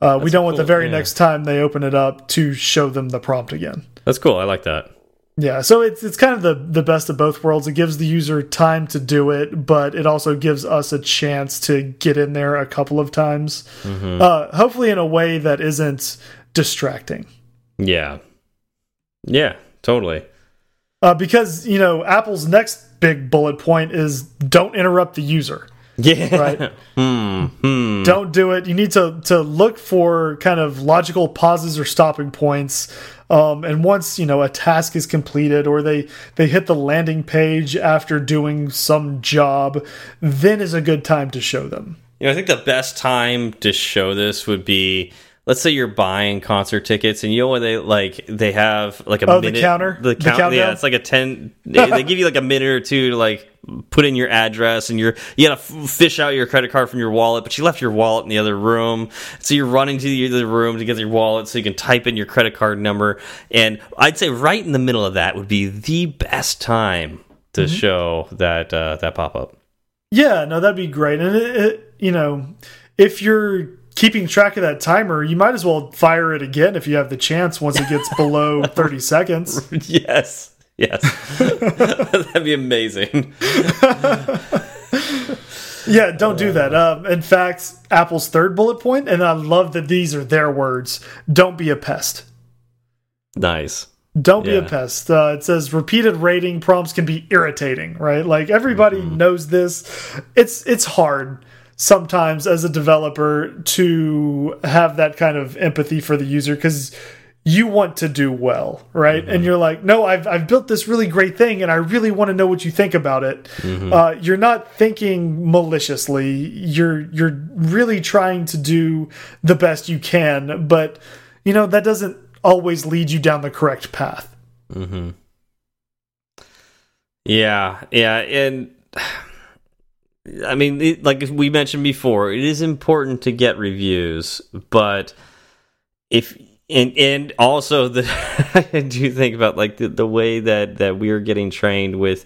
Uh, we don't want the very yeah. next time they open it up to show them the prompt again. That's cool. I like that. Yeah, so it's it's kind of the the best of both worlds. It gives the user time to do it, but it also gives us a chance to get in there a couple of times. Mm-hmm. Uh, hopefully, in a way that isn't distracting. Yeah. Yeah, totally. Uh, because you know, Apple's next big bullet point is don't interrupt the user. Yeah. Right. hmm. Hmm. don't do it. You need to to look for kind of logical pauses or stopping points. Um, and once you know a task is completed, or they they hit the landing page after doing some job, then is a good time to show them. You know, I think the best time to show this would be let's say you're buying concert tickets and you know when they like they have like a Oh, the minute counter? the The count countdown? yeah it's like a 10 they, give you like a minute or two to like put in your address and you're you gotta fish out your credit card from your wallet but you left your wallet in the other room so you're running to the other room to get your wallet so you can type in your credit card number and i'd say right in the middle of that would be the best time to Mm-hmm. show that uh, that pop-up Yeah, no, that'd be great. And it, it, you know, if you're keeping track of that timer, you might as well fire it again if you have the chance once it gets below 30 seconds. yes yes that'd be amazing Yeah, don't do that. Um, in fact, Apple's third bullet point, and I love that these are their words don't be a pest. nice Don't be a pest. Uh, it says repeated rating prompts can be irritating, right? Like everybody Mm-hmm. knows this. It's it's hard sometimes as a developer to have that kind of empathy for the user because you want to do well, right? Mm-hmm. And you're like, no, I've I've built this really great thing, and I really want to know what you think about it. Mm-hmm. Uh, you're not thinking maliciously. You're you're really trying to do the best you can, but you know that doesn't always lead you down the correct path. Mm-hmm. Yeah, yeah, and I mean, it, like we mentioned before, it is important to get reviews, but if and and also the I do think about like the, the way that that we are getting trained with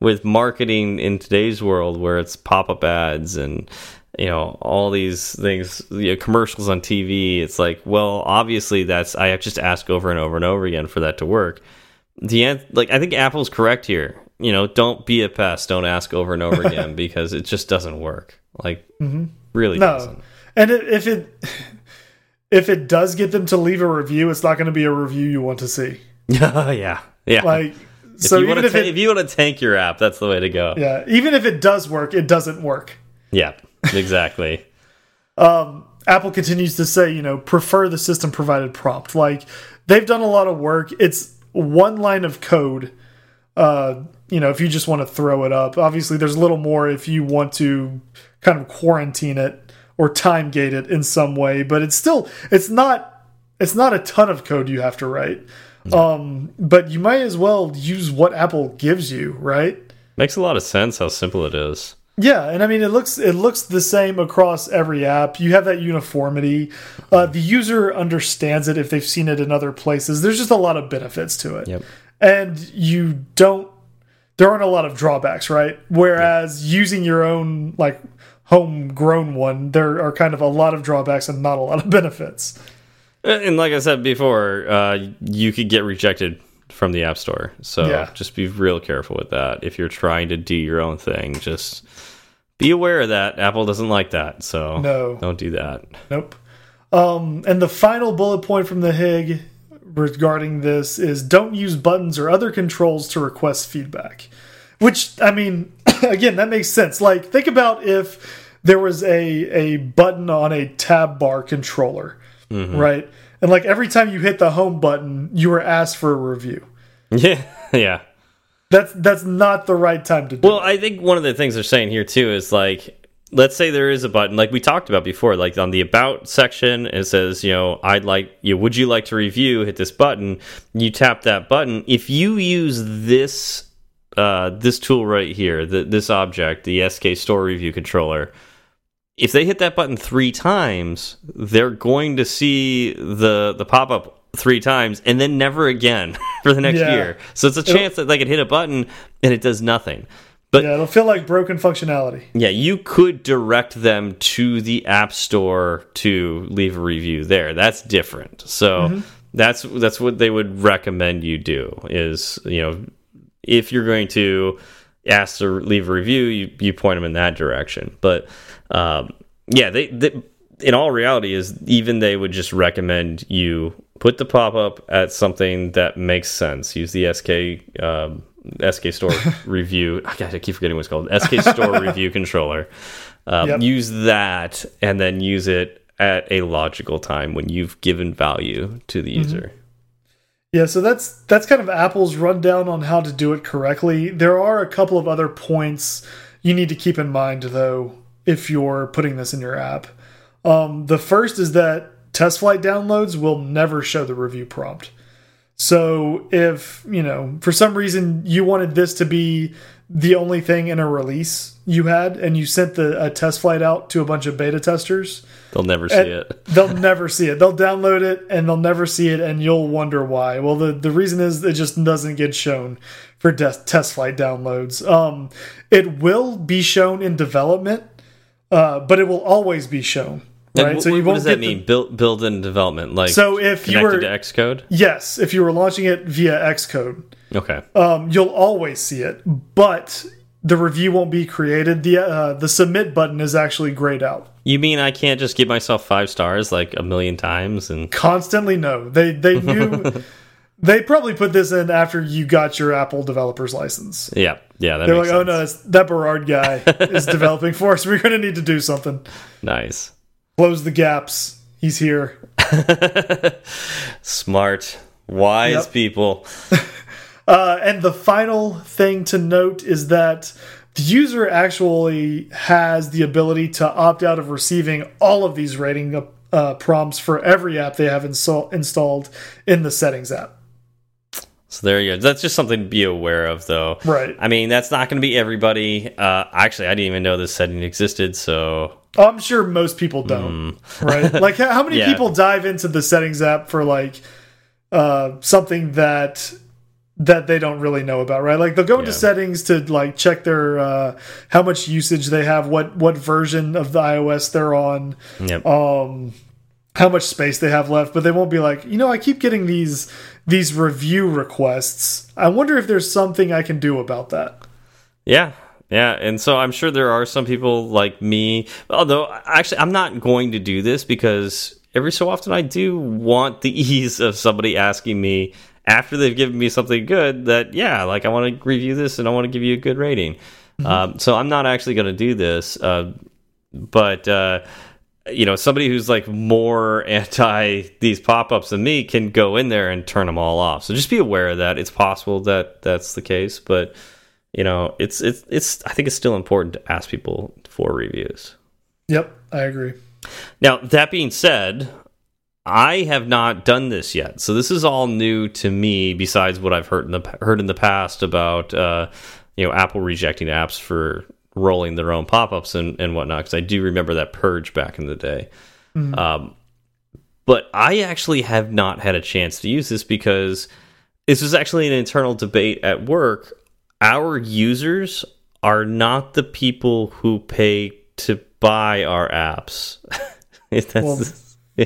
with marketing in today's world, where it's pop up ads and you know all these things, you know, commercials on TV. It's like, well, obviously that's I have just ask over and over and over again for that to work the like I think Apple's correct here. You know, don't be a pest. Don't ask over and over again because it just doesn't work. Like really No, doesn't. and it, if it if it does get them to leave a review, it's not going to be a review you want to see. yeah, yeah. Like if so, you even want if to it if you want to tank your app, that's the way to go. yeah, even if it does work, it doesn't work. Yeah, exactly. Apple continues to say, you know, prefer the system provided prompt. Like they've done a lot of work. It's one line of code. Uh, you know, if you just want to throw it up, obviously there's a little more if you want to kind of quarantine it or time gate it in some way, but it's still it's not it's not a ton of code you have to write. Um, but you might as well use what Apple gives you, right? Makes a lot of sense how simple it is. Yeah, and I mean it looks it looks the same across every app. You have that uniformity. Uh, the user understands it if they've seen it in other places. There's just a lot of benefits to it, Yep. and you don't. There aren't a lot of drawbacks, right? Whereas using your own like homegrown one, there are kind of a lot of drawbacks and not a lot of benefits. And like I said before, uh, you could get rejected from the App Store. So Yeah. just be real careful with that. If you're trying to do your own thing, just be aware of that. Apple doesn't like that. So No. don't do that. Nope. Um, and the final bullet point from the HIG regarding this is don't use buttons or other controls to request feedback. Which, I mean, again, that makes sense. Like, think about if there was a, a button on a tab bar controller, mm-hmm. right? And like every time you hit the home button, you were asked for a review. Yeah. Yeah. That's that's not the right time to do. Well, I think one of the things they're saying here too is like let's say there is a button like we talked about before, like on the about section, it says, you know, I'd like you, would you like to review? Hit this button. You tap that button. If you use this uh, this tool right here, the, this object, the SK Store Review Controller, if they hit that button three times, they're going to see the the pop up three times and then never again for the next Yeah. year. So it's a chance that they could hit a button and it does nothing. But yeah, it'll feel like broken functionality. yeah, you could direct them to the App Store to leave a review there. That's different. So that's that's what they would recommend you do is, you know, if you're going to ask to leave a review, you you point them in that direction. But um, yeah, they, they in all reality is even they would just recommend you put the pop up at something that makes sense. Use the SK um, SK Store review. I I keep forgetting what it's called. SK Store review controller. Um, Yep. Use that and then use it at a logical time when you've given value to the user. Yeah, so that's that's kind of Apple's rundown on how to do it correctly. There are a couple of other points you need to keep in mind though if you're putting this in your app. Um, the first is that TestFlight downloads will never show the review prompt. So if, you know, for some reason you wanted this to be the only thing in a release you had and you sent the a TestFlight out to a bunch of beta testers, They'll never see it. They'll never see it. They'll download it and they'll never see it, and you'll wonder why. Well, the, the reason is it just doesn't get shown for TestFlight downloads. Um, it will be shown in development, uh, but it will always be shown. And Right. wh- so you what won't does that get the- mean? Build build in development, like So if you connected were to Xcode. yes, if you were launching it via Xcode, Okay. um, you'll always see it, but the review won't be created. The uh, the submit button is actually grayed out. You mean I can't just give myself five stars like a million times and constantly no they they knew they probably put this in after you got your apple developers license yeah, yeah, that they're like oh no that berard guy is developing for us we're going to need to do something Nice. Close the gaps he's here Smart, wise Yep. people. uh, and the final thing to note is that the user actually has the ability to opt out of receiving all of these rating uh, prompts for every app they have install installed in the settings app So there you go. That's just something to be aware of, though. Right. I mean, that's not going to be everybody. Uh, actually, I didn't even know this setting existed. So I'm sure most people don't, right? Like, how many. Yeah. people dive into the settings app for like uh, something that that they don't really know about, right? Like, they'll go into Yeah. settings to like check their uh, how much usage they have, what what version of the iOS they're on, yep. um, how much space they have left, but they won't be like, you know, I keep getting these these review requests. I wonder if there's something I can do about that. Yeah. Yeah, and so I'm sure there are some people like me. Although, actually, I'm not going to do this because every so often I do want the ease of somebody asking me after they've given me something good that, yeah, like I want to review this and I want to give you a good rating. Um, so I'm not actually going to do this. Uh, but, uh, you know, somebody who's like more anti these pop ups than me can go in there and turn them all off. So just be aware of that. It's possible that that's the case, but you know it's it's it's i think it's still important to ask people for reviews. Yep, I agree. now that being said i have not done this yet. So this is all new to me besides what i've heard in the heard in the past about uh you know apple rejecting apps for rolling their own pop-ups and, and whatnot because i do remember that purge back in the day. Um but i actually have not had a chance to use this because this was actually an internal debate at work our users are not the people who pay to buy our apps. That's Well,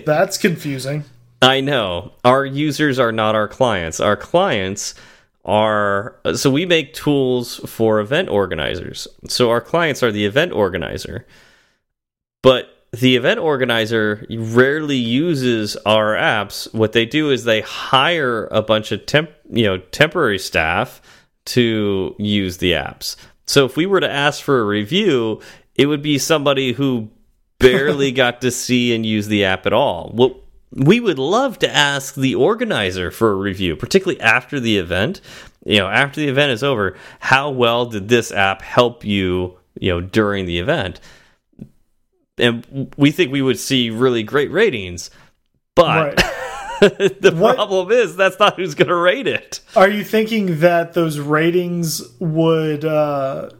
That's confusing. I know. Our users are not our clients. Our clients are so we make tools for event organizers. So our clients are the event organizer. But the event organizer rarely uses our apps. What they do is they hire a bunch of temp, you know, temporary staff to use the apps. So if we were to ask for a review, it would be somebody who barely got to see and use the app at all. What we would love to ask the organizer for a review, particularly after the event. You know, after the event is over, how well did this app help you, you know, during the event? and we think we would see really great ratings, but. Right. the What- problem is that's not who's going to rate it. Are you thinking that those ratings would uh,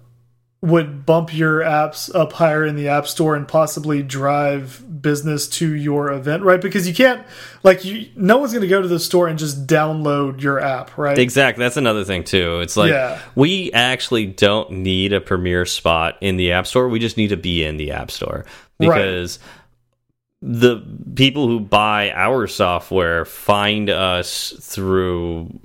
would bump your apps up higher in the app store and possibly drive business to your event, right? Because you can't, like, you no one's going to go to the store and just download your app, right? Exactly. That's another thing too. It's like Yeah. we actually don't need a premier spot in the App Store. We just need to be in the App Store because the people who buy our software find us through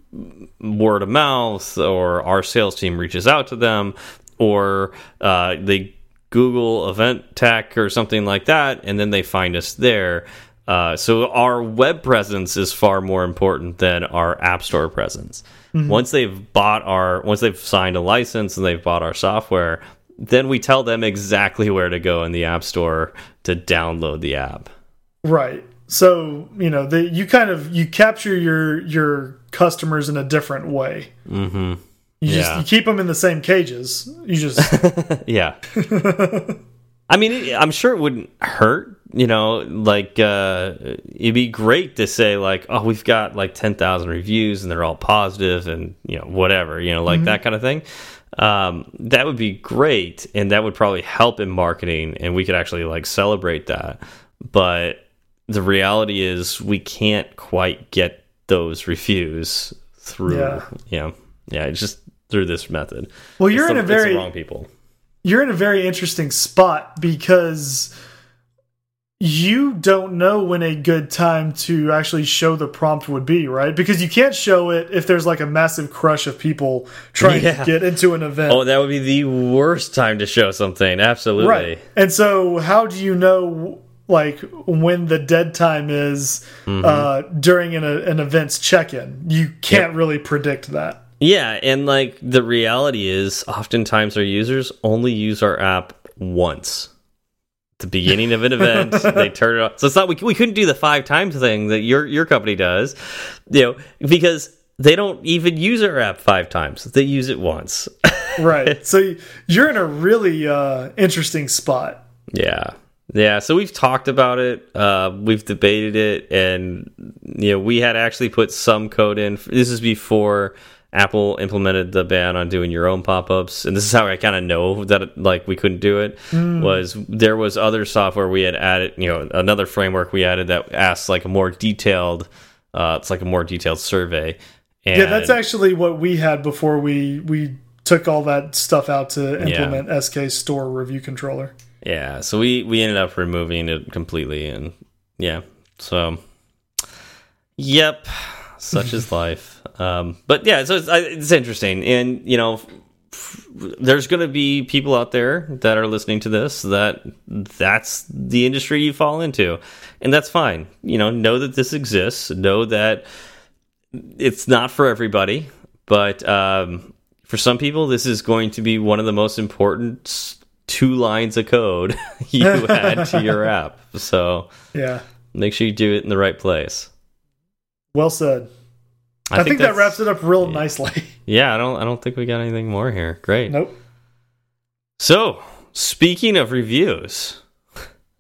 word of mouth or our sales team reaches out to them or uh, they Google event tech or something like that, and then they find us there. Uh, so our web presence is far more important than our app store presence. Once they've bought our, once they've signed a license and they've bought our software, then we tell them exactly where to go in the app store to download the app. Right. So you know, the, you kind of you capture your your customers in a different way. hmm You just you keep them in the same cages. You just Yeah. I mean, I'm sure it wouldn't hurt. You know, like uh, it'd be great to say like, oh, we've got like 10,000 reviews and they're all positive and you know whatever. You know, like that kind of thing. Um, that would be great, and that would probably help in marketing, and we could actually like celebrate that. But the reality is, we can't quite get those reviews through. Yeah. You know, yeah, it's just through this method. well, you're It's in the- a very wrong people. you're in a very interesting spot because you don't know when a good time to actually show the prompt would be, right? Because you can't show it if there's like a massive crush of people trying Yeah. to get into an event. Oh, that would be the worst time to show something. Absolutely. right. And so how do you know like when the dead time is Mm-hmm. uh during an, an event's check-in? You can't really predict that. Yeah, and like the reality is, oftentimes our users only use our app once. The beginning of an event, they turn it off. So it's not we, we couldn't do the five times thing that your your company does, you know, because they don't even use our app five times. They use it once. Right. so you're in a really uh interesting spot. Yeah. Yeah, so we've talked about it, uh, we've debated it, and you know we had actually put some code in. This is before Apple implemented the ban on doing your own pop-ups, and this is how I kind of know that like we couldn't do it. Was there was other software we had added, you know, another framework we added that asks like a more detailed, uh, it's like a more detailed survey. And Yeah, that's actually what we had before we we took all that stuff out to implement SK Store Review Controller. Yeah, so we we ended up removing it completely, and yeah, so yep, such is life. Um, but yeah, so it's, it's interesting, and you know, there's going to be people out there that are listening to this that that's the industry you fall into, and that's fine. You know, know that this exists, know that it's not for everybody, but um, for some people, this is going to be one of the most important two lines of code you add to your app. So Yeah. make sure you do it in the right place. Well said. I, think, that wraps it up real nicely. Yeah, I don't. I don't think we got anything more here. Great. nope. So, speaking of reviews,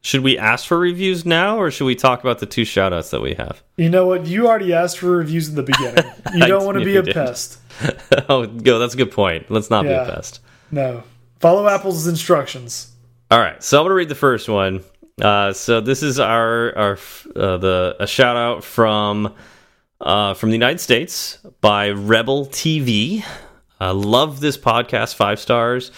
should we ask for reviews now, or should we talk about the two shoutouts that we have? You know what? You already asked for reviews in the beginning. You don't want to be a did. pest. oh, go. That's a good point. Let's not be a pest. No. Follow Apple's instructions. All right, so I'm gonna read the first one. Uh, so this is our our uh, the a shout out from uh, from the United States by Rebel TV. I love this podcast, five stars.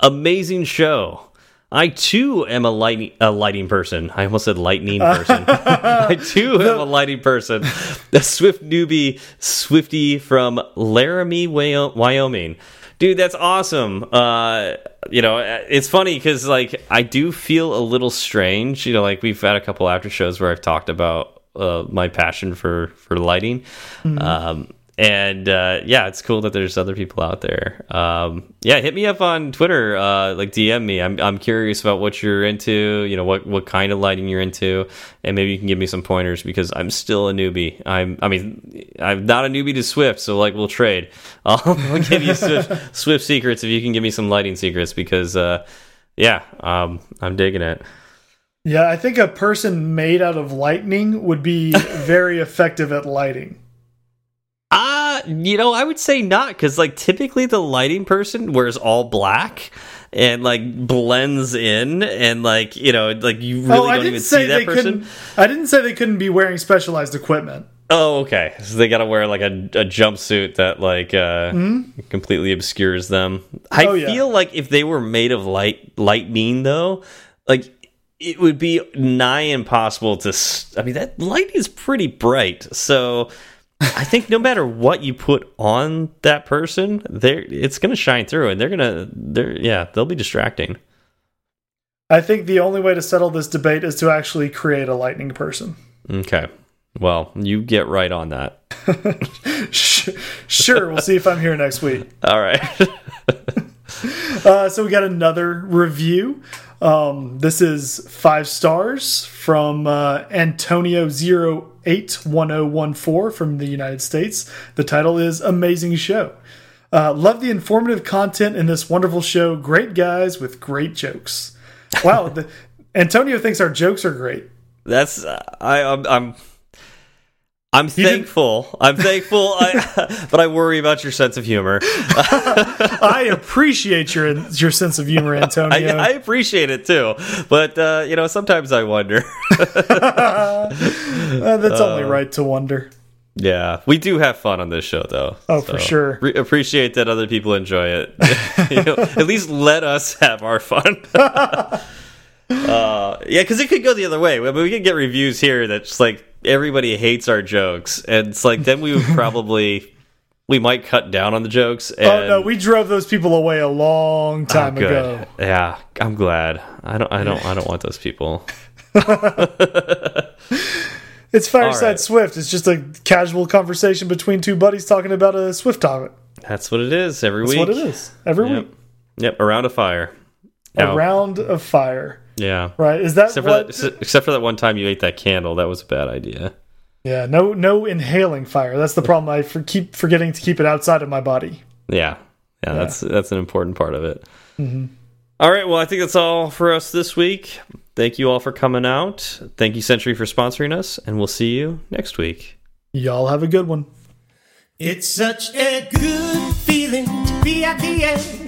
Amazing show. I too am a lighting a lighting person. I almost said lightning person. I too am a lighting person. The Swift newbie Swifty from Laramie, Wyoming. Dude, that's awesome. Uh, you know, it's funny because like I do feel a little strange. You know, like we've had a couple after shows where I've talked about uh, my passion for for lighting. Um, and uh, yeah, it's cool that there's other people out there. Um, yeah, hit me up on Twitter, uh, like DM me. I'm I'm curious about what you're into. You know what what kind of lighting you're into, and maybe you can give me some pointers because I'm still a newbie. I'm I mean I'm not a newbie to Swift, so like we'll trade. I'll, I'll give you Swift, Swift secrets if you can give me some lighting secrets because uh, yeah, um, I'm digging it. Yeah, I think a person made out of lightning would be very effective at lighting. Uh, you know, I would say not because like typically the lighting person wears all black and like blends in and like you know like you really oh, don't even see that person. I didn't say they couldn't be wearing specialized equipment. Oh, okay. So they got to wear like a, a jumpsuit that like uh, completely obscures them. I Hmm? Oh, yeah. feel like if they were made of light lightning though, like it would be nigh impossible to. I mean, that light is pretty bright, so I think no matter what you put on that person, there it's going to shine through, and they're gonna they're yeah they'll be distracting. I think the only way to settle this debate is to actually create a lightning person. Okay. Well, you get right on that. Sure, we'll see if I'm here next week. All right. Uh, so we got another review. Um, this is five stars from uh, Antonio 081014 from the United States. The title is Amazing Show. Uh, love the informative content in this wonderful show. Great guys with great jokes. Wow, the, Antonio thinks our jokes are great. That's uh, I I'm I'm, I'm thankful. I'm thankful, I, but I worry about your sense of humor. I appreciate your your sense of humor, I, Antonio. I appreciate it too, but uh, you know sometimes I wonder. Uh, that's only right to wonder. yeah, we do have fun on this show though. Oh, for sure. Re appreciate that other people enjoy it. you know, at least let us have our fun. uh, yeah, because it could go the other way. I mean, we could get reviews here that's like everybody hates our jokes, and it's like then we would probably we might cut down on the jokes. And, Oh no, we drove those people away a long Oh, time good. ago. Yeah, I'm glad. I don't. I don't. I don't want those people. It's Fireside right. Swift. It's just a casual conversation between two buddies talking about a Swift topic. That's what it is every That's week. what it is. Every Yep. week. Yep. Around a fire. A Now- round of fire. Yeah. Right. Is that Except for what that, except for that one time you ate that candle, that was a bad idea. Yeah, no no inhaling fire. That's the problem. I for, keep forgetting to keep it outside of my body. Yeah, yeah, that's that's an important part of it. Mm-hmm. All right, well, I think that's all for us this week. Thank you all for coming out. Thank you, Sentry, for sponsoring us, and we'll see you next week. Y'all have a good one. It's such a good feeling to be at the end.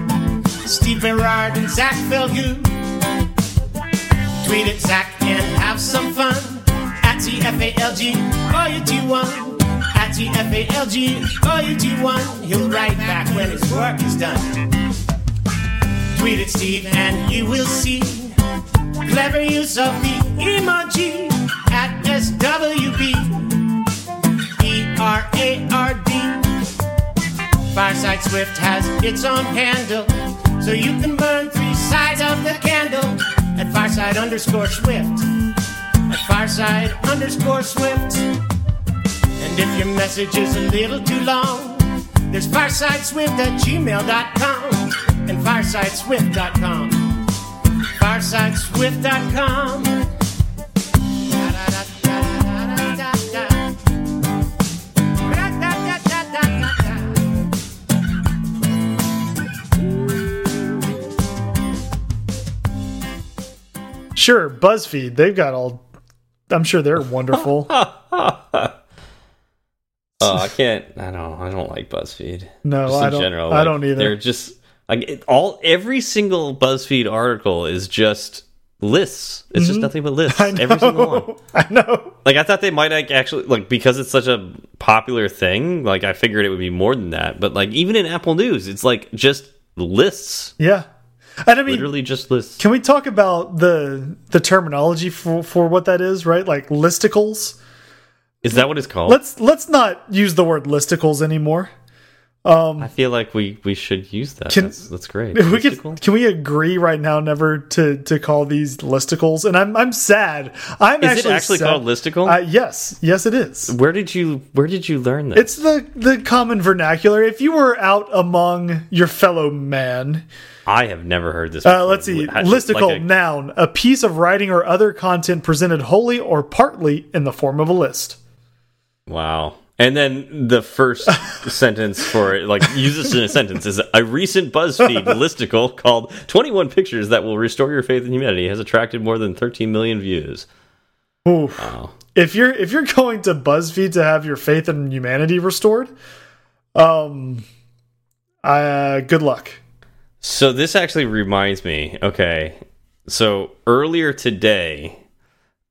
Steve Berard and Zach Falgout. Tweet at Zach and have some fun. At TFALG, or you do one. At TFALG, or you do one. He'll write back when his work is done. Tweet at Steve and you will see clever use of the emoji at SWB. E R A R D. Fireside Swift has its own handle, so you can burn three sides of the candle at Fireside underscore Swift. At Fireside underscore Swift. And if your message is a little too long, there's firesideswift at gmail.com and firesideswift.com. Firesideswift.com. Sure, BuzzFeed. They've got all. I'm sure they're wonderful. Oh, I can't. I don't. I don't like BuzzFeed. No, Just I in don't. general, I don't either. They're just like it, all. Every single BuzzFeed article is just lists. It's just nothing but lists. Mm-hmm. I know. Every single one. I know. Like I thought they might like actually like because it's such a popular thing. Like I figured it would be more than that. But like even in Apple News, it's like just lists. Yeah, and I mean, Literally just lists. can we talk about the the terminology for for what that is? Right, like listicles. Is that what it's called? Let's let's not use the word listicles anymore. I feel like we we should use that. Can- that's, that's great. we could can we agree right now never to to call these listicles? And I'm I'm sad. I'm Is actually it actually called listicle? Uh, yes, yes, it is. where did you Where did you learn that? It's the the common vernacular. If you were out among your fellow man, I have never heard this. uh, let's see, Like listicle a- noun, a piece of writing or other content presented wholly or partly in the form of a list. Wow. And then the first sentence for it, like use this in a sentence, is a recent BuzzFeed listicle called 21 Pictures That Will Restore Your Faith in Humanity has attracted more than 13 million views. Oof. Wow. If you're if you're going to BuzzFeed to have your faith in humanity restored, um, uh, good luck. So this actually reminds me. Okay, so earlier today,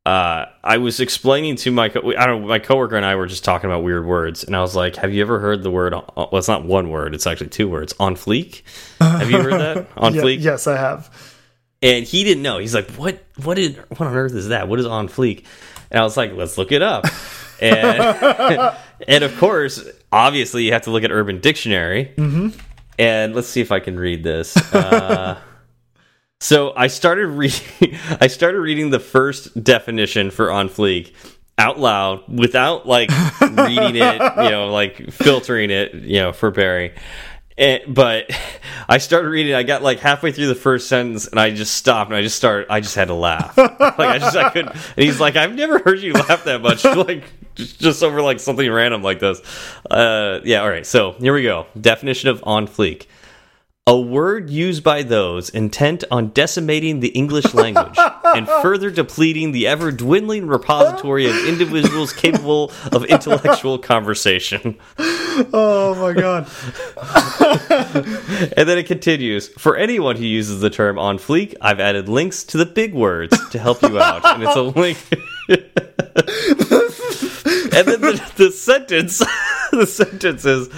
uh, I was explaining to my co I don't know, my coworker and I were just talking about weird words, and I was like, "Have you ever heard the word? Well, it's not one word; it's actually two words. On fleek. Have you heard that? On Yeah, fleek? yes, I have. and he didn't know. He's like, "What? What did? What on earth is that? What is on fleek?" And I was like, "Let's look it up." And and of course, obviously, you have to look at Urban Dictionary. Mm-hmm. And let's see if I can read this. Uh, so I started reading. I started reading the first definition for on fleek out loud without like reading it, you know, like filtering it, you know, for Barry. And, but I started reading. I got like halfway through the first sentence, and I just stopped. And I just started. I just had to laugh. like I just I couldn't. And he's like, "I've never heard you laugh that much." like just, just over like something random like this. Uh, yeah. All right. So here we go. Definition of on fleek. A word used by those intent on decimating the English language and further depleting the ever dwindling repository of individuals capable of intellectual conversation. Oh my god. And then it continues For anyone who uses the term on fleek, I've added links to the big words to help you out. And it's a link. and then the, the sentence the sentence is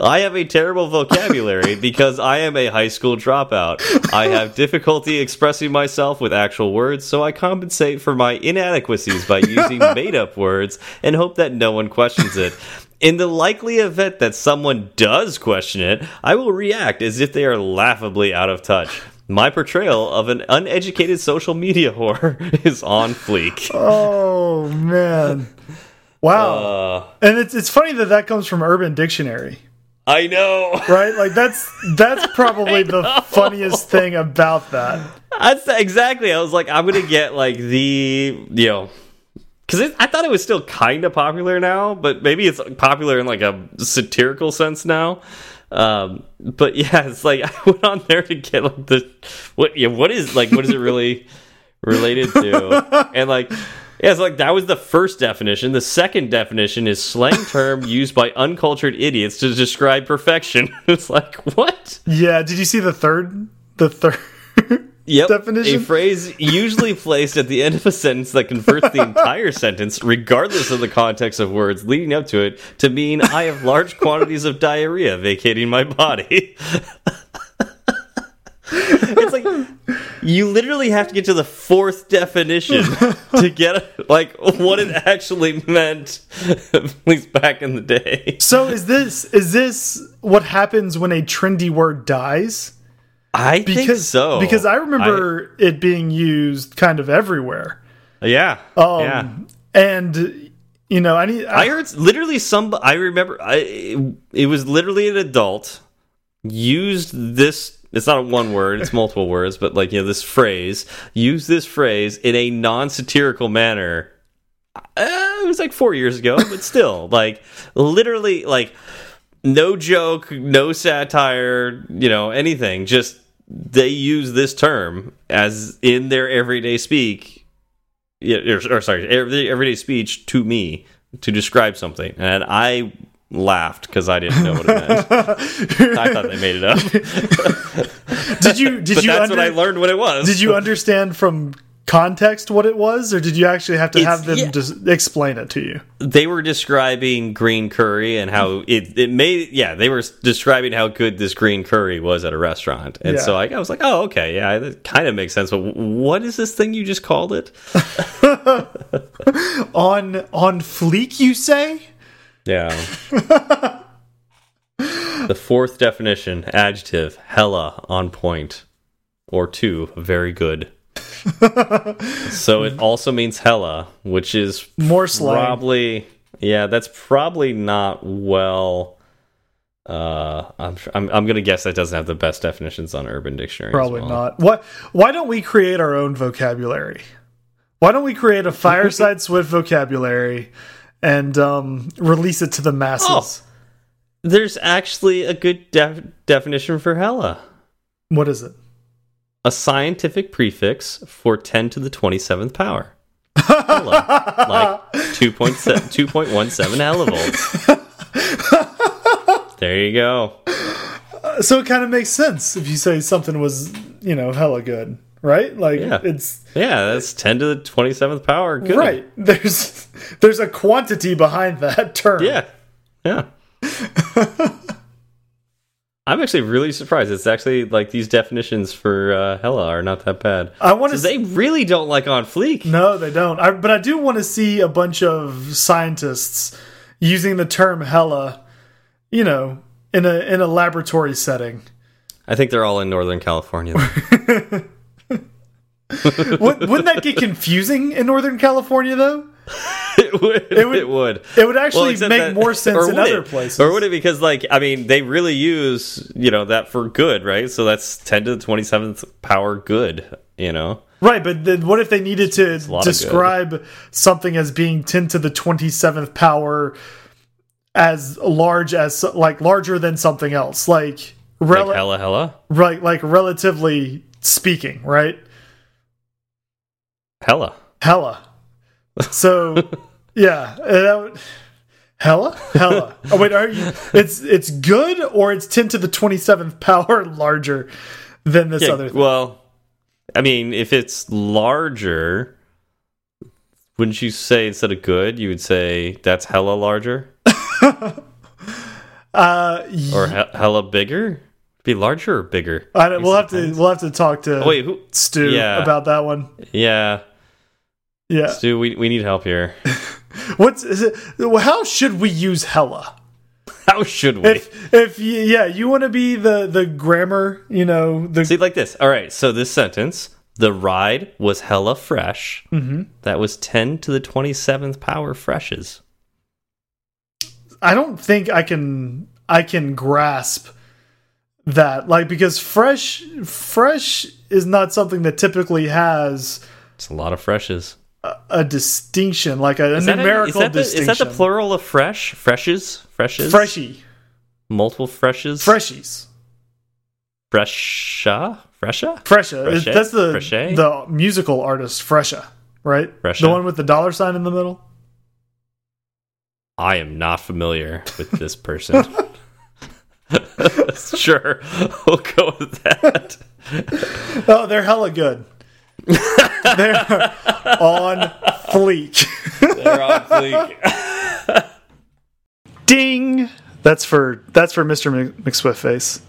I have a terrible vocabulary because I am a high school dropout. I have difficulty expressing myself with actual words, so I compensate for my inadequacies by using made up words and hope that no one questions it. In the likely event that someone does question it, I will react as if they are laughably out of touch. My portrayal of an uneducated social media whore is on fleek. Oh man. Wow. Uh, and it's it's funny that that comes from Urban Dictionary, I know. right? Like that's that's probably the funniest thing about that. That's exactly. I was like, I'm gonna get like the you know, because I thought it was still kind of popular now, but maybe it's popular in like a satirical sense now. Um, but yeah, it's like I went on there to get like the what yeah, what is like what is it really related to? and like yeah, it's like that was the first definition. The second definition is slang term used by uncultured idiots to describe perfection. it's like what? Yeah. Did you see the third? The third. Yep. definition? A phrase usually placed at the end of a sentence that converts the entire sentence, regardless of the context of words leading up to it, to mean I have large quantities of diarrhea vacating my body. it's like you literally have to get to the fourth definition to get like what it actually meant, at least back in the day. So is this is this what happens when a trendy word dies? I think Because so. because I remember it being used kind of everywhere. I- yeah, Um, yeah. And you know, I need. I heard literally some. I remember. I it was literally an adult used this. It's not a one word. It's multiple words, but like you know, this phrase. Use this phrase in a non-satirical manner. Uh, it was like four years ago, but still, like literally, like no joke, no satire, you know, anything. Just they use this term as in their everyday speak or, or sorry, everyday speech to me to describe something, and I laughed because I didn't know what it meant. I thought they made it up, did you did but you that's what I learned what it was. did you understand from context what it was, or did you actually have to It's- have them yeah. just explain it to you? They were describing green curry and how it it made. Yeah, they were describing how good this green curry was at a restaurant, and Yeah. so I, I was like, oh, okay, yeah, that kind of makes sense. But what is this thing you just called it? On on fleek, you say? Yeah. the fourth definition, adjective, hella on point, or two, very good. so it also means hella, which is More slang. probably yeah, that's probably not well. Uh, I'm I'm I'm gonna guess that doesn't have the best definitions on Urban Dictionary. Probably well. not. What? Why don't we create our own vocabulary? Why don't we create a Fireside Swift vocabulary and um, release it to the masses? Oh. There's actually a good def definition for hella. What is it? a scientific prefix for 10 to the 27th power. Hella, like 2.7 2.17 hellivolts. there you go. So it kind of makes sense if you say something was, you know, hella good, right? Like Yeah. it's Yeah, that's 10 to the 27th power. Good. right. There's there's a quantity behind that term. Yeah. Yeah. I'm actually really surprised. It's actually like these definitions for uh, hella are not that bad. I want to So they really don't like on fleek. No, they don't. I, but I do want to see a bunch of scientists using the term hella, you know, in a in a laboratory setting. I think they're all in Northern California. Would, wouldn't that get confusing in Northern California though? it would. It would- would. It would actually except make that- more sense in other it? places. Or would it? Because, like, I mean, they really use, you know, that for good, right? So that's 10 to the 27th power good, you know? Right, but then what if they needed to describe something as being 10 to the 27th power as large as like larger than something else, like Like, hella, hella? right like relatively speaking, right? Hella. Hella. So, yeah, uh, would, hella, hella. Oh wait, are you? It's it's good or it's ten to the twenty seventh power larger than this Yeah, other. Thing? well, I mean, if it's larger, wouldn't you say instead of good, you would say that's hella larger? Uh, Or he hella bigger? Be larger or bigger? I don't, we'll have to we'll have to talk to Oh, wait, who? Stu Yeah. about that one. Yeah. Yeah, Stu, we, we need help here. what's is it? How should we use hella? How should we? If if y- yeah, you want to be the the grammar, you know the See, like this. All right. So this sentence, the ride was hella fresh. Mm -hmm. That was ten to the twenty seventh power freshes. I don't think I can I can grasp that like because fresh fresh is not something that typically has It's a lot of freshes. A distinction like a, a that, a- numerical is, that the, distinction. is that the plural of fresh? Freshes? Freshes? Freshy, Multiple freshes? freshies, Fresha? Fresha? Fresha. That's the Freshe? the musical artist Fresha, right? Fresha? The one with the dollar sign in the middle. I am not familiar with this person. sure. We'll go with that. Oh, they're hella good. they're on fleek. They're on fleek. Ding. That's for that's for Mr. Mc- McSwiftface.